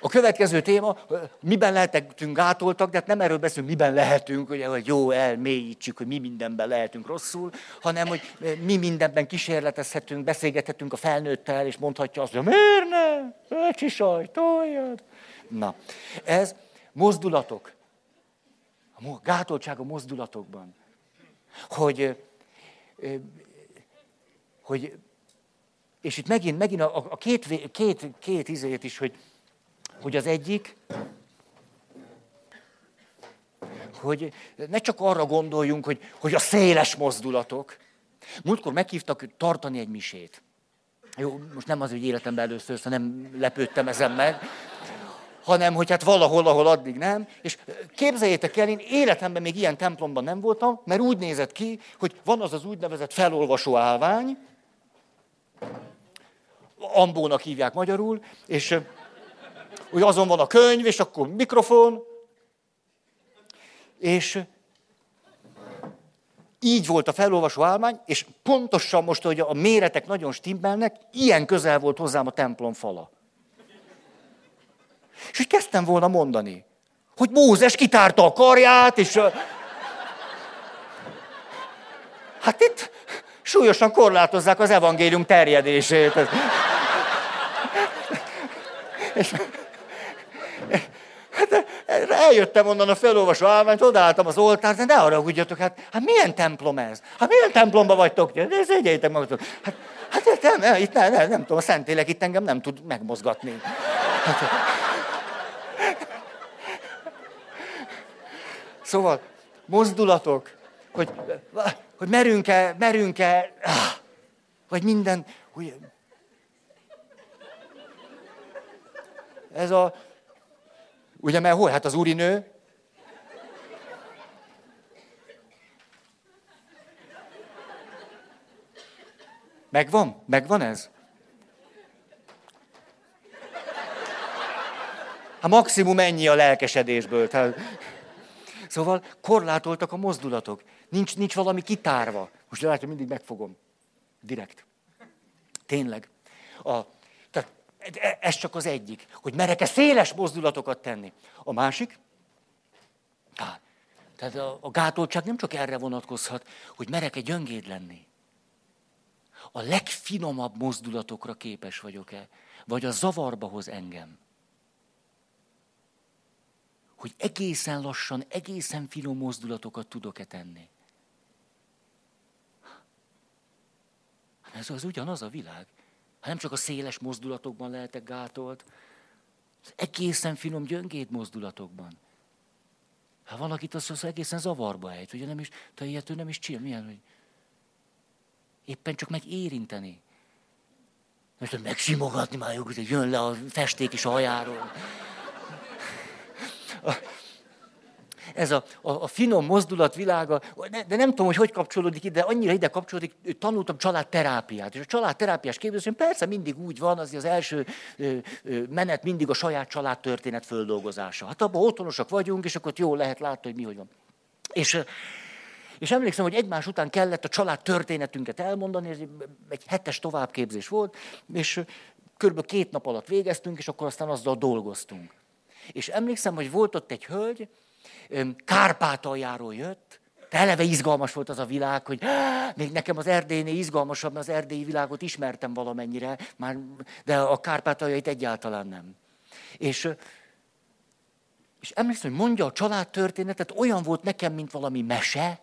A következő téma, miben lehetünk gátoltak, de hát nem erről beszélünk, miben lehetünk, ugye, hogy jó, elmélyítsük, hogy mi mindenben lehetünk rosszul, hanem, hogy mi mindenben kísérletezhetünk, beszélgethetünk a felnőttel, és mondhatja azt, hogy miért ne? Öcsi saj, toljad. Na, ez mozdulatok. A gátoltság a mozdulatokban. Hogy, hogy és itt megint, megint a, a két, két, két izét is, hogy hogy az egyik, hogy ne csak arra gondoljunk, hogy, hogy a széles mozdulatok. Múltkor meghívtak tartani egy misét. Jó, most nem az, hogy életemben először, szóval nem lepődtem ezen meg, hanem hogy hát valahol, ahol addig nem. És képzeljétek el, én életemben még ilyen templomban nem voltam, mert úgy nézett ki, hogy van az az úgynevezett felolvasó állvány, ambónak hívják magyarul, és hogy azon van a könyv, és akkor mikrofon. És így volt a felolvasó álmány, és pontosan most, hogy a méretek nagyon stimmelnek, ilyen közel volt hozzám a templom fala. És úgy kezdtem volna mondani, hogy Mózes kitárta a karját, és... Hát itt súlyosan korlátozzák az evangélium terjedését. És Hát eljöttem onnan a felolvasó állványt, odaálltam az oltár, de ne arra ugyatok, hát, hát milyen templom ez? Hát milyen templomba vagytok? De szégyeljétek magatok. Hát, hát nem, nem, itt nem, nem, nem tudom, a Szentélek itt engem nem tud megmozgatni. Hát, szóval, mozdulatok, hogy, hogy merünk-e, merünk-e, vagy minden, hogy ez a Ugye, mert hol? Hát az úrinő. Megvan? Megvan ez? Hát maximum ennyi a lelkesedésből. Tehát... Szóval korlátoltak a mozdulatok. Nincs, nincs valami kitárva. Most látja, mindig megfogom. Direkt. Tényleg. A, ez csak az egyik, hogy merek-e széles mozdulatokat tenni. A másik, á, tehát a, a gátoltság nem csak erre vonatkozhat, hogy merek-e gyöngéd lenni. A legfinomabb mozdulatokra képes vagyok-e, vagy a zavarba hoz engem. Hogy egészen lassan, egészen finom mozdulatokat tudok-e tenni. Ez az ugyanaz a világ. Hát nem csak a széles mozdulatokban lehetek gátolt, az egészen finom gyöngéd mozdulatokban. Hát van, akit az, az egészen zavarba ejt, ugye nem is, te ilyet ő nem is csinál, milyen, hogy éppen csak megérinteni. Most megsimogatni már, hogy jön le a festék is a ez a, a, a finom mozdulat világa, de nem tudom, hogy hogy kapcsolódik ide, de annyira ide kapcsolódik, tanultam családterápiát. És a családterápiás képzésén persze mindig úgy van, az az első menet mindig a saját családtörténet földolgozása. Hát abban otthonosak vagyunk, és akkor jól lehet látni, hogy mi hogy van. És És emlékszem, hogy egymás után kellett a család történetünket elmondani, ez egy hetes továbbképzés volt, és kb. két nap alatt végeztünk, és akkor aztán azzal dolgoztunk. És emlékszem, hogy volt ott egy hölgy, Kárpátaljáról jött, eleve izgalmas volt az a világ, hogy még nekem az erdélynél izgalmasabb, mert az erdélyi világot ismertem valamennyire, már, de a Kárpátaljait egyáltalán nem. És, és emlékszem, hogy mondja a családtörténetet, olyan volt nekem, mint valami mese,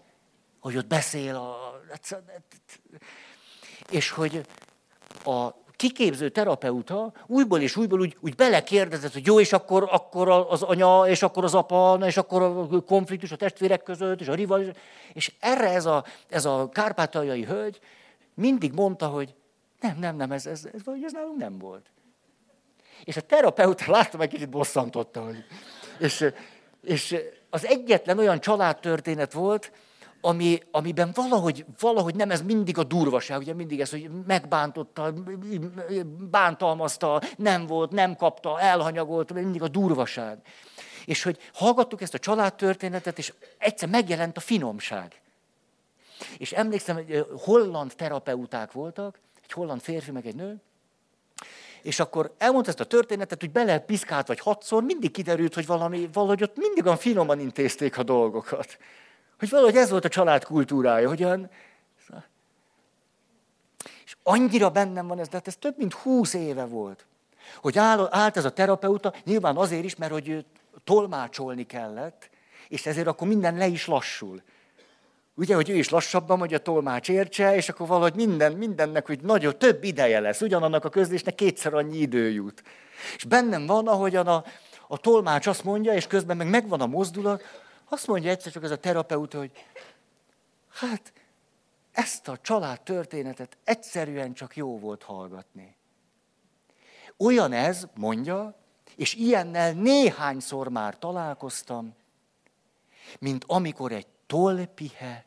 hogy ott beszél a... És hogy a kiképző terapeuta újból és újból úgy, úgy belekérdezett, hogy jó, és akkor, akkor az anya, és akkor az apa, és akkor a konfliktus a testvérek között, és a rivalizmus. És erre ez a, ez a kárpátaljai hölgy mindig mondta, hogy nem, nem, nem, ez, ez, ez, ez nálunk nem volt. És a terapeuta láttam, egy kicsit bosszantotta, hogy... És, és az egyetlen olyan családtörténet volt, ami, amiben valahogy, valahogy nem ez mindig a durvaság, ugye mindig ez, hogy megbántotta, bántalmazta, nem volt, nem kapta, elhanyagolt, mindig a durvaság. És hogy hallgattuk ezt a családtörténetet, és egyszer megjelent a finomság. És emlékszem, hogy holland terapeuták voltak, egy holland férfi, meg egy nő, és akkor elmondta ezt a történetet, hogy bele piszkált vagy hatszor, mindig kiderült, hogy valami, valahogy ott mindig olyan finoman intézték a dolgokat. Hogy valahogy ez volt a család kultúrája, hogyan... És annyira bennem van ez, de hát ez több mint húsz éve volt. Hogy áll, állt ez a terapeuta, nyilván azért is, mert hogy tolmácsolni kellett, és ezért akkor minden le is lassul. Ugye, hogy ő is lassabban, hogy a tolmács értse, és akkor valahogy minden, mindennek, hogy nagyon több ideje lesz. Ugyanannak a közlésnek kétszer annyi idő jut. És bennem van, ahogyan a, a tolmács azt mondja, és közben meg megvan a mozdulat, azt mondja egyszer csak ez a terapeuta, hogy hát ezt a család történetet egyszerűen csak jó volt hallgatni. Olyan ez, mondja, és ilyennel néhányszor már találkoztam, mint amikor egy tolpihe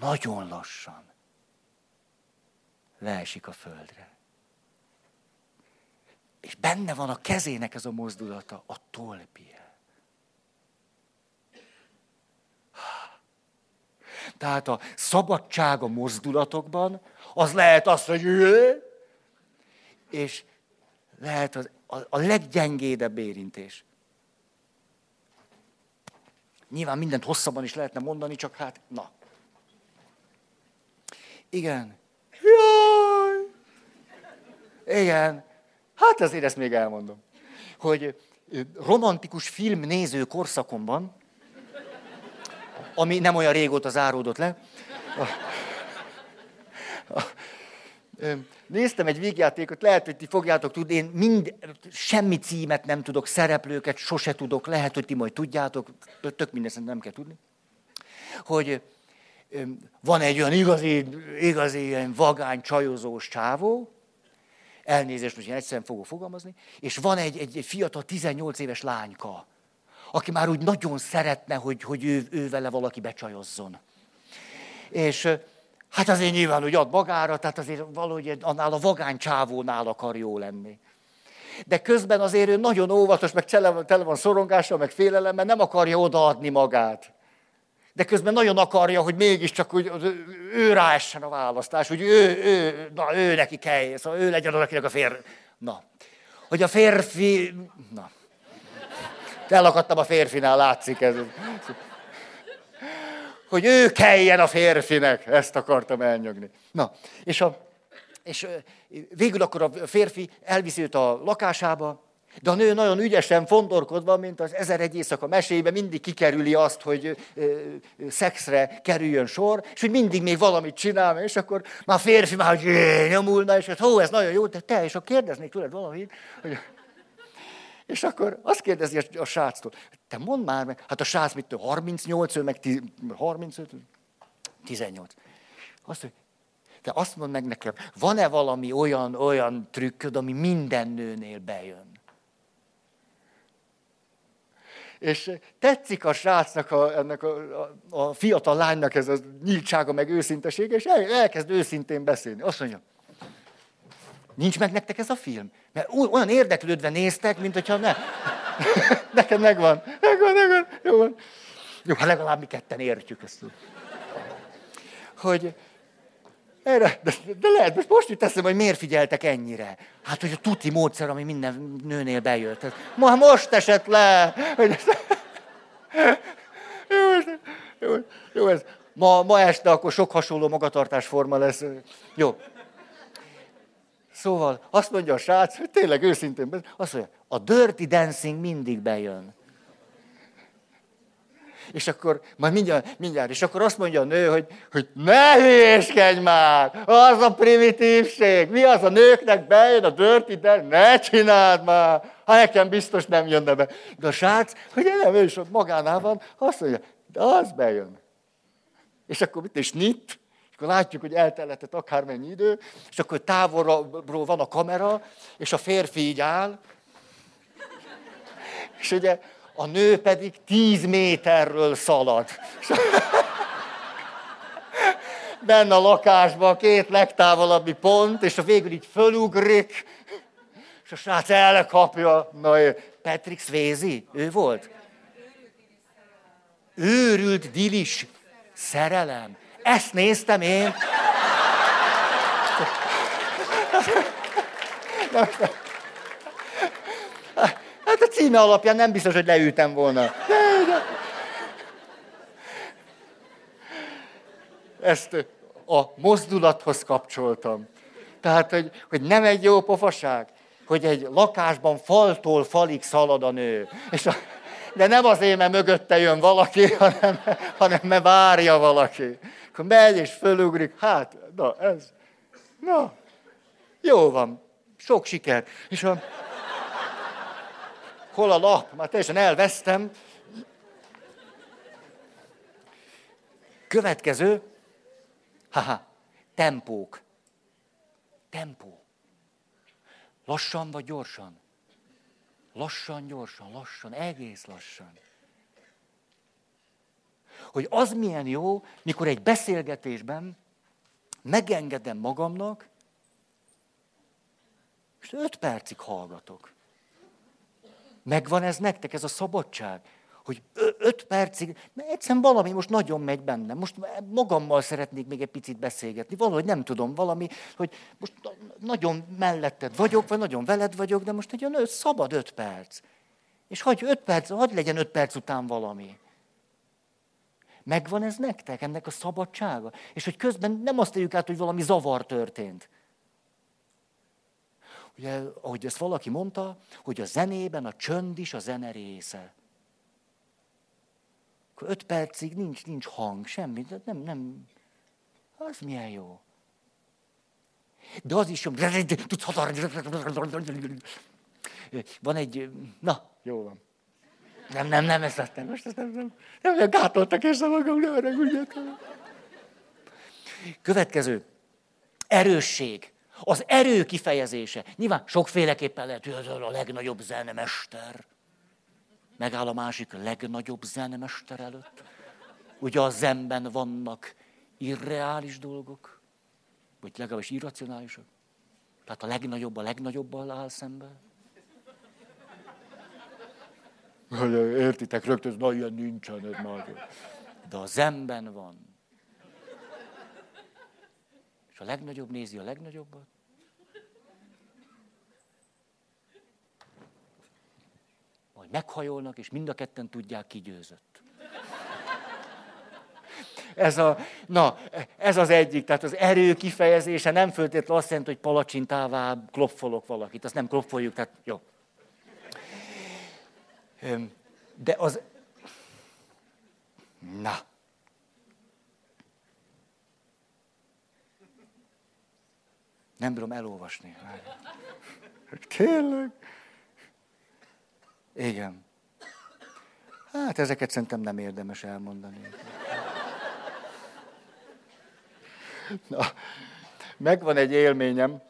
nagyon lassan leesik a földre. És benne van a kezének ez a mozdulata, a tolpie. Tehát a szabadság a mozdulatokban, az lehet az, hogy ő, és lehet az, a, a leggyengédebb érintés. Nyilván mindent hosszabban is lehetne mondani, csak hát, na. Igen. Jaj! Igen. Hát azért ezt még elmondom. Hogy romantikus filmnéző korszakomban, ami nem olyan régóta záródott le, néztem egy végjátékot, lehet, hogy ti fogjátok tudni, én mind, semmi címet nem tudok, szereplőket sose tudok, lehet, hogy ti majd tudjátok, tök mindezt nem kell tudni, hogy van egy olyan igazi, igazi ilyen vagány, csajozós csávó, elnézést, most én egyszerűen fogok fogalmazni, és van egy, egy, egy fiatal 18 éves lányka, aki már úgy nagyon szeretne, hogy, hogy ő, ő vele valaki becsajozzon. És hát azért nyilván úgy ad magára, tehát azért valahogy annál a vagány csávónál akar jó lenni. De közben azért ő nagyon óvatos, meg tele van szorongással, meg félelemmel, nem akarja odaadni magát de közben nagyon akarja, hogy mégiscsak hogy ő ráessen a választás, hogy ő, ő, na, ő neki kell, szóval ő legyen az, akinek a férfi. Na, hogy a férfi, na, elakadtam a férfinál, látszik ez. Hogy ő kelljen a férfinek, ezt akartam elnyögni. Na, és, a, és végül akkor a férfi elviszi őt a lakásába, de a nő nagyon ügyesen fondorkodva, mint az ezer egy éjszaka mesébe, mindig kikerüli azt, hogy ö, szexre kerüljön sor, és hogy mindig még valamit csinál, és akkor már férfi már hogy nyomulna, és hogy hó, ez nagyon jó, de te, és akkor kérdeznék tőled valamit, hogy... És akkor azt kérdezi a, sráctól, te mondd már meg, hát a srác mit 38, ő meg 10, 35, 18. Azt, hogy te azt mondd meg nekem, van-e valami olyan, olyan trükköd, ami minden nőnél bejön? És tetszik a srácnak, a, ennek a, a, a fiatal lánynak ez a nyíltsága, meg őszintesége, és el, elkezd őszintén beszélni. Azt mondja, nincs meg nektek ez a film? Mert olyan érdeklődve néztek, mint hogyha ne. Neked megvan. Megvan, megvan. Jó van. Jó, hát legalább mi ketten értjük ezt. Hogy erre, de, de lehet, most most jut eszembe, hogy miért figyeltek ennyire. Hát, hogy a tuti módszer, ami minden nőnél bejött. Ma most esett le. Hogy jó, jó, jó, ez. Ma, ma este akkor sok hasonló magatartásforma lesz. Jó. Szóval azt mondja a srác, hogy tényleg őszintén, azt mondja, a dirty dancing mindig bejön. És akkor, majd mindjárt, mindjárt, és akkor azt mondja a nő, hogy, hogy ne hülyéskedj már, az a primitívség, mi az a nőknek bejön a dirty dancing, ne csináld már, ha nekem biztos nem jönne be. De a srác, hogy nem, ő is ott magánál van, azt mondja, de az bejön. És akkor mit is nyit, és akkor látjuk, hogy elteletett akármennyi idő, és akkor távolról van a kamera, és a férfi így áll, és ugye a nő pedig tíz méterről szalad. Benne a lakásban a két legtávolabbi pont, és a végül így fölugrik, és a srác elkapja. Na, Patrick Swayze, ő volt? Őrült dilis szerelem. Ezt néztem én. Hát a címe alapján nem biztos, hogy leültem volna. Ezt a mozdulathoz kapcsoltam. Tehát, hogy, hogy nem egy jó pofaság, hogy egy lakásban faltól falig szalad a nő. És a, de nem azért, mert mögötte jön valaki, hanem, hanem mert várja valaki. Akkor megy és fölugrik, hát, na ez, na, jó van, sok siker. És a, hol a lap? Már teljesen elvesztem. Következő, haha, tempók. Tempó. Lassan vagy gyorsan? Lassan, gyorsan, lassan, egész lassan. Hogy az milyen jó, mikor egy beszélgetésben megengedem magamnak, és öt percig hallgatok. Megvan ez nektek, ez a szabadság? Hogy öt percig, mert egyszerűen valami most nagyon megy bennem. Most magammal szeretnék még egy picit beszélgetni. Valahogy nem tudom, valami, hogy most nagyon melletted vagyok, vagy nagyon veled vagyok, de most egy olyan szabad öt perc. És hagyj öt perc, hagyj legyen öt perc után valami. Megvan ez nektek, ennek a szabadsága? És hogy közben nem azt éljük át, hogy valami zavar történt. Ugye, ahogy ezt valaki mondta, hogy a zenében a csönd is a zene része. Akkor öt percig nincs, nincs hang, semmi, nem, nem, az milyen jó. De az is jó, Van egy, na, jó van. Nem, nem, nem, ezt nem, most ezt nem, nem, nem, nem gátoltak érzem magam, ne haragudjatok. Következő. Erősség. Az erő kifejezése. Nyilván sokféleképpen lehet, hogy a legnagyobb zenemester. Megáll a másik legnagyobb zenemester előtt. Ugye a zenben vannak irreális dolgok, vagy legalábbis irracionálisak. Tehát a legnagyobb a legnagyobbal áll szemben. Értitek, rögtön, na ilyen nincsen, ez nagy. De a zenben van. És a legnagyobb nézi a legnagyobbat. Majd meghajolnak, és mind a ketten tudják, ki győzött. Ez, a, na, ez az egyik, tehát az erő kifejezése nem föltétlenül azt jelenti, hogy palacsintává klopfolok valakit, azt nem klopfoljuk, tehát jó. De az... Na. Nem bírom elolvasni. Tényleg? Igen. Hát ezeket szerintem nem érdemes elmondani. Na, megvan egy élményem,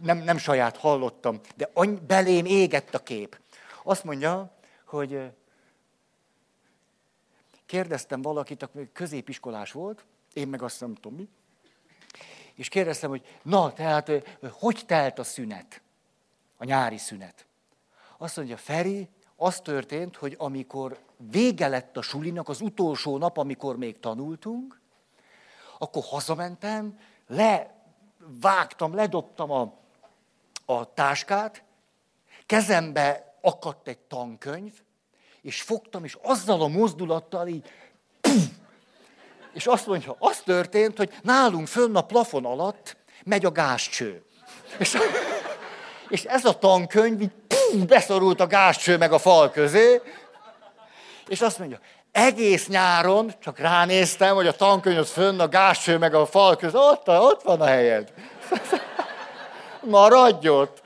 nem, nem saját hallottam, de belém égett a kép. Azt mondja, hogy kérdeztem valakit, aki középiskolás volt, én meg azt nem tudom mi, és kérdeztem, hogy na, tehát hogy telt a szünet, a nyári szünet? Azt mondja, Feri, az történt, hogy amikor vége lett a sulinak, az utolsó nap, amikor még tanultunk, akkor hazamentem, levágtam, ledobtam a, a táskát, kezembe akadt egy tankönyv, és fogtam, és azzal a mozdulattal így, puf, és azt mondja, az történt, hogy nálunk fönn a plafon alatt megy a gázcső. És, és ez a tankönyv így puf, beszorult a gázcső meg a fal közé, és azt mondja, egész nyáron csak ránéztem, hogy a tankönyv az fönn a gázcső meg a fal közé, ott, ott van a helyed. Maradj ott.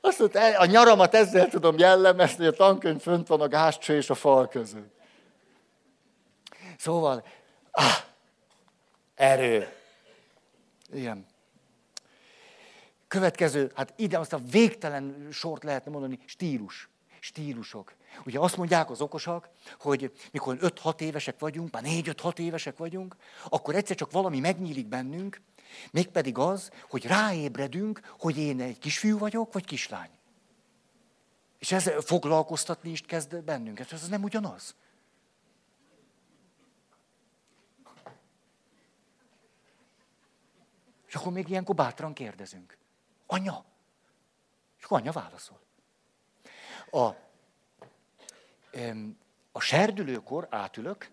Azt mondta, a nyaramat ezzel tudom jellemezni, hogy a tankönyv fönt van a gázcső és a fal között. Szóval, ah, erő. Igen. Következő, hát ide azt a végtelen sort lehetne mondani, stílus. Stílusok. Ugye azt mondják az okosak, hogy mikor 5-6 évesek vagyunk, már 4-5-6 évesek vagyunk, akkor egyszer csak valami megnyílik bennünk, mégpedig az, hogy ráébredünk, hogy én egy kisfiú vagyok, vagy kislány. És ez foglalkoztatni is kezd bennünket. Ez nem ugyanaz. És akkor még ilyenkor bátran kérdezünk. Anya. És akkor anya válaszol. A, a serdülőkor átülök,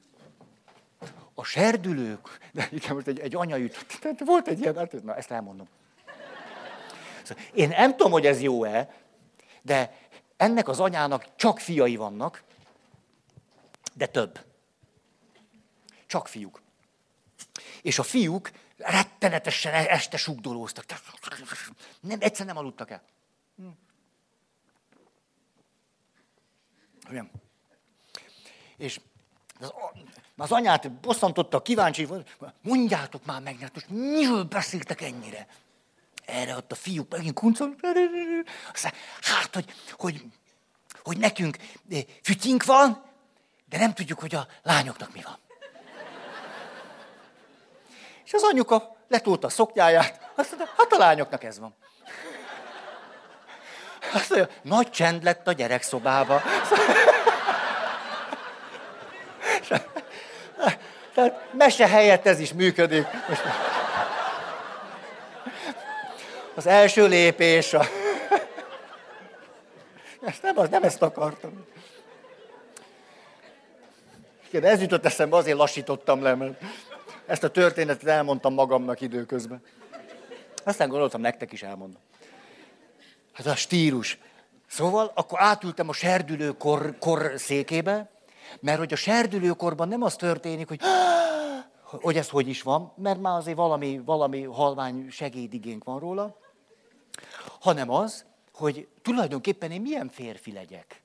a serdülők, de igen, most egy, egy anya jutott, tehát volt egy ilyen, hát, na ezt elmondom. Szóval én nem tudom, hogy ez jó-e, de ennek az anyának csak fiai vannak, de több. Csak fiúk. És a fiúk rettenetesen este sugdolóztak. Nem, egyszer nem aludtak el. Igen. És az, az anyát bosszantotta, kíváncsi volt, mondjátok már meg, hát most miről beszéltek ennyire? Erre ott a fiúk megint kuncol. Hát, hogy, hogy, hogy nekünk eh, fütyink van, de nem tudjuk, hogy a lányoknak mi van. És az anyuka letúlta a szoknyáját, azt mondta, hát a lányoknak ez van. Azt mondja, nagy csend lett a gyerekszobába. Tehát mese helyett ez is működik. Az első lépés. A... Ezt nem, az, nem ezt akartam. Igen, ez jutott eszembe, azért lassítottam le, mert ezt a történetet elmondtam magamnak időközben. Aztán gondoltam, nektek is elmondom. Hát a stílus. Szóval akkor átültem a serdülő kor, kor székébe, mert hogy a serdülőkorban nem az történik, hogy hogy ez hogy is van, mert már azért valami, valami halvány segédigénk van róla, hanem az, hogy tulajdonképpen én milyen férfi legyek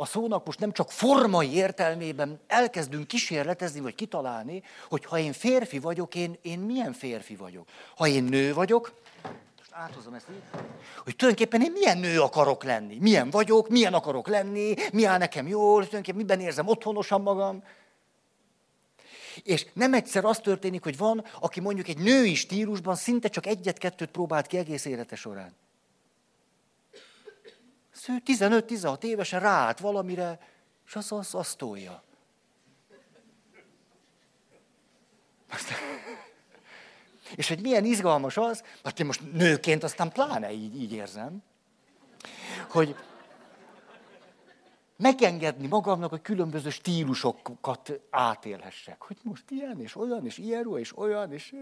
a szónak most nem csak formai értelmében elkezdünk kísérletezni, vagy kitalálni, hogy ha én férfi vagyok, én, én milyen férfi vagyok. Ha én nő vagyok, most áthozom ezt így, hogy tulajdonképpen én milyen nő akarok lenni, milyen vagyok, milyen akarok lenni, mi áll nekem jól, tulajdonképpen miben érzem otthonosan magam. És nem egyszer az történik, hogy van, aki mondjuk egy női stílusban szinte csak egyet-kettőt próbált ki egész élete során. Ő 15-16 évesen ráállt valamire, és az, az, az tolja. És hogy milyen izgalmas az, mert én most nőként aztán pláne így, így érzem, hogy megengedni magamnak, hogy különböző stílusokat átélhessek. Hogy most ilyen, és olyan, és ilyen, és olyan, és...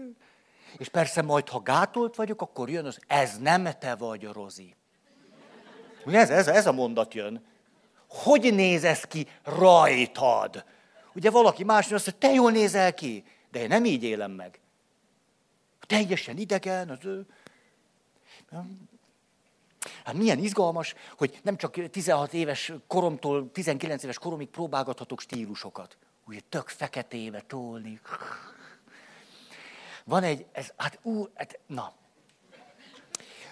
És persze majd, ha gátolt vagyok, akkor jön az, ez nem te vagy, Rozi. Ugye ez, ez, ez a mondat jön. Hogy néz ez ki rajtad? Ugye valaki más azt mondja, te jól nézel ki, de én nem így élem meg. Teljesen idegen, az ő. Hát milyen izgalmas, hogy nem csak 16 éves koromtól 19 éves koromig próbálgathatok stílusokat. Ugye tök feketébe tolni. Van egy, ez, hát ú, hát, na.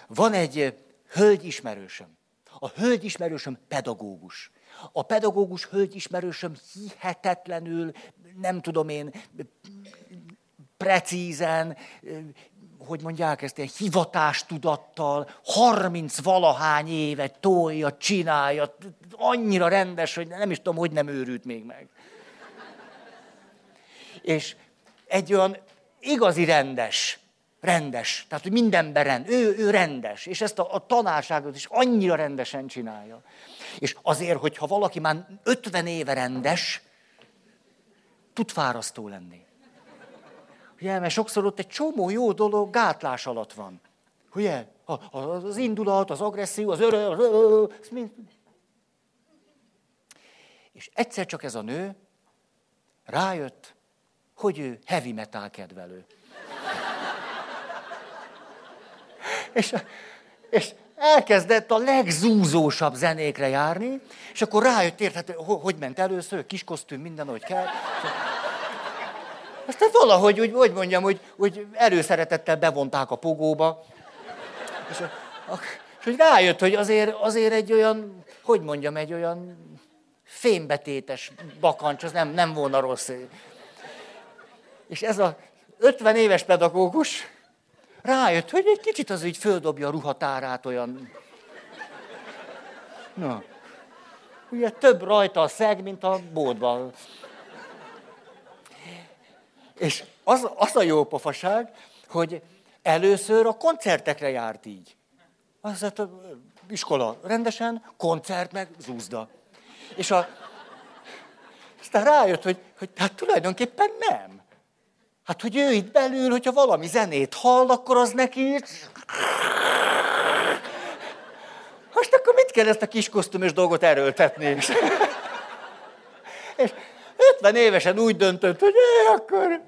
Van egy hölgy ismerősöm. A hölgyismerősöm pedagógus. A pedagógus hölgyismerősöm hihetetlenül, nem tudom én, precízen, hogy mondják ezt, ilyen hivatástudattal, 30 valahány évet tolja, csinálja, annyira rendes, hogy nem is tudom, hogy nem őrült még meg. És egy olyan igazi rendes, rendes, tehát hogy mindenben rend, ő, ő rendes, és ezt a, a tanárságot is annyira rendesen csinálja. És azért, hogyha valaki már 50 éve rendes, tud fárasztó lenni. Ugye, mert sokszor ott egy csomó jó dolog gátlás alatt van. Ugye? Az indulat, az agresszió, az örö, az mind. És egyszer csak ez a nő rájött, hogy ő heavy metal kedvelő. És, és elkezdett a legzúzósabb zenékre járni, és akkor rájött, érthető, hogy ment először, kis kosztüm, minden, hogy kell. Aztán valahogy, úgy, hogy mondjam, hogy, hogy erőszeretettel bevonták a pogóba. És, és hogy rájött, hogy azért, azért egy olyan, hogy mondjam, egy olyan fémbetétes bakancs, az nem, nem volna rossz. És ez a 50 éves pedagógus rájött, hogy egy kicsit az így földobja a ruhatárát olyan... Na. Ugye több rajta a szeg, mint a bódban. És az, az a jó pofaság, hogy először a koncertekre járt így. Az a iskola rendesen, koncert meg zúzda. És a, aztán rájött, hogy, hogy hát tulajdonképpen nem. Hát, hogy ő itt belül, hogyha valami zenét hall, akkor az neki... Most akkor mit kell ezt a kis kosztümös dolgot erőltetni? És 50 évesen úgy döntött, hogy é, akkor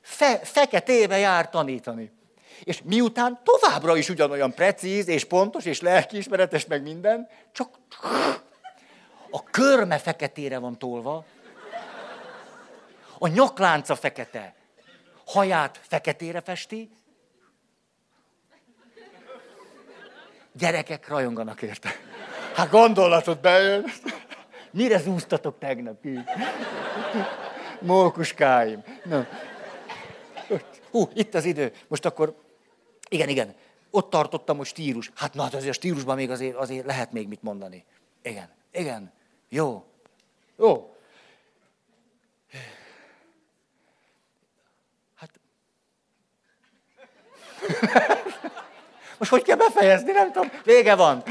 fe, feketébe jár tanítani. És miután továbbra is ugyanolyan precíz, és pontos, és lelkiismeretes, meg minden, csak a körme feketére van tolva, a nyaklánca fekete, haját feketére festi, gyerekek rajonganak érte. Hát gondolatot bejön. Mire zúztatok tegnap? Mókuskáim. Na. Hú, itt az idő. Most akkor, igen, igen, ott tartottam, hogy stílus. Hát na, hát azért a stílusban még azért, azért lehet még mit mondani. Igen, igen, jó, jó. Most hogy kell befejezni, nem tudom. Vége van.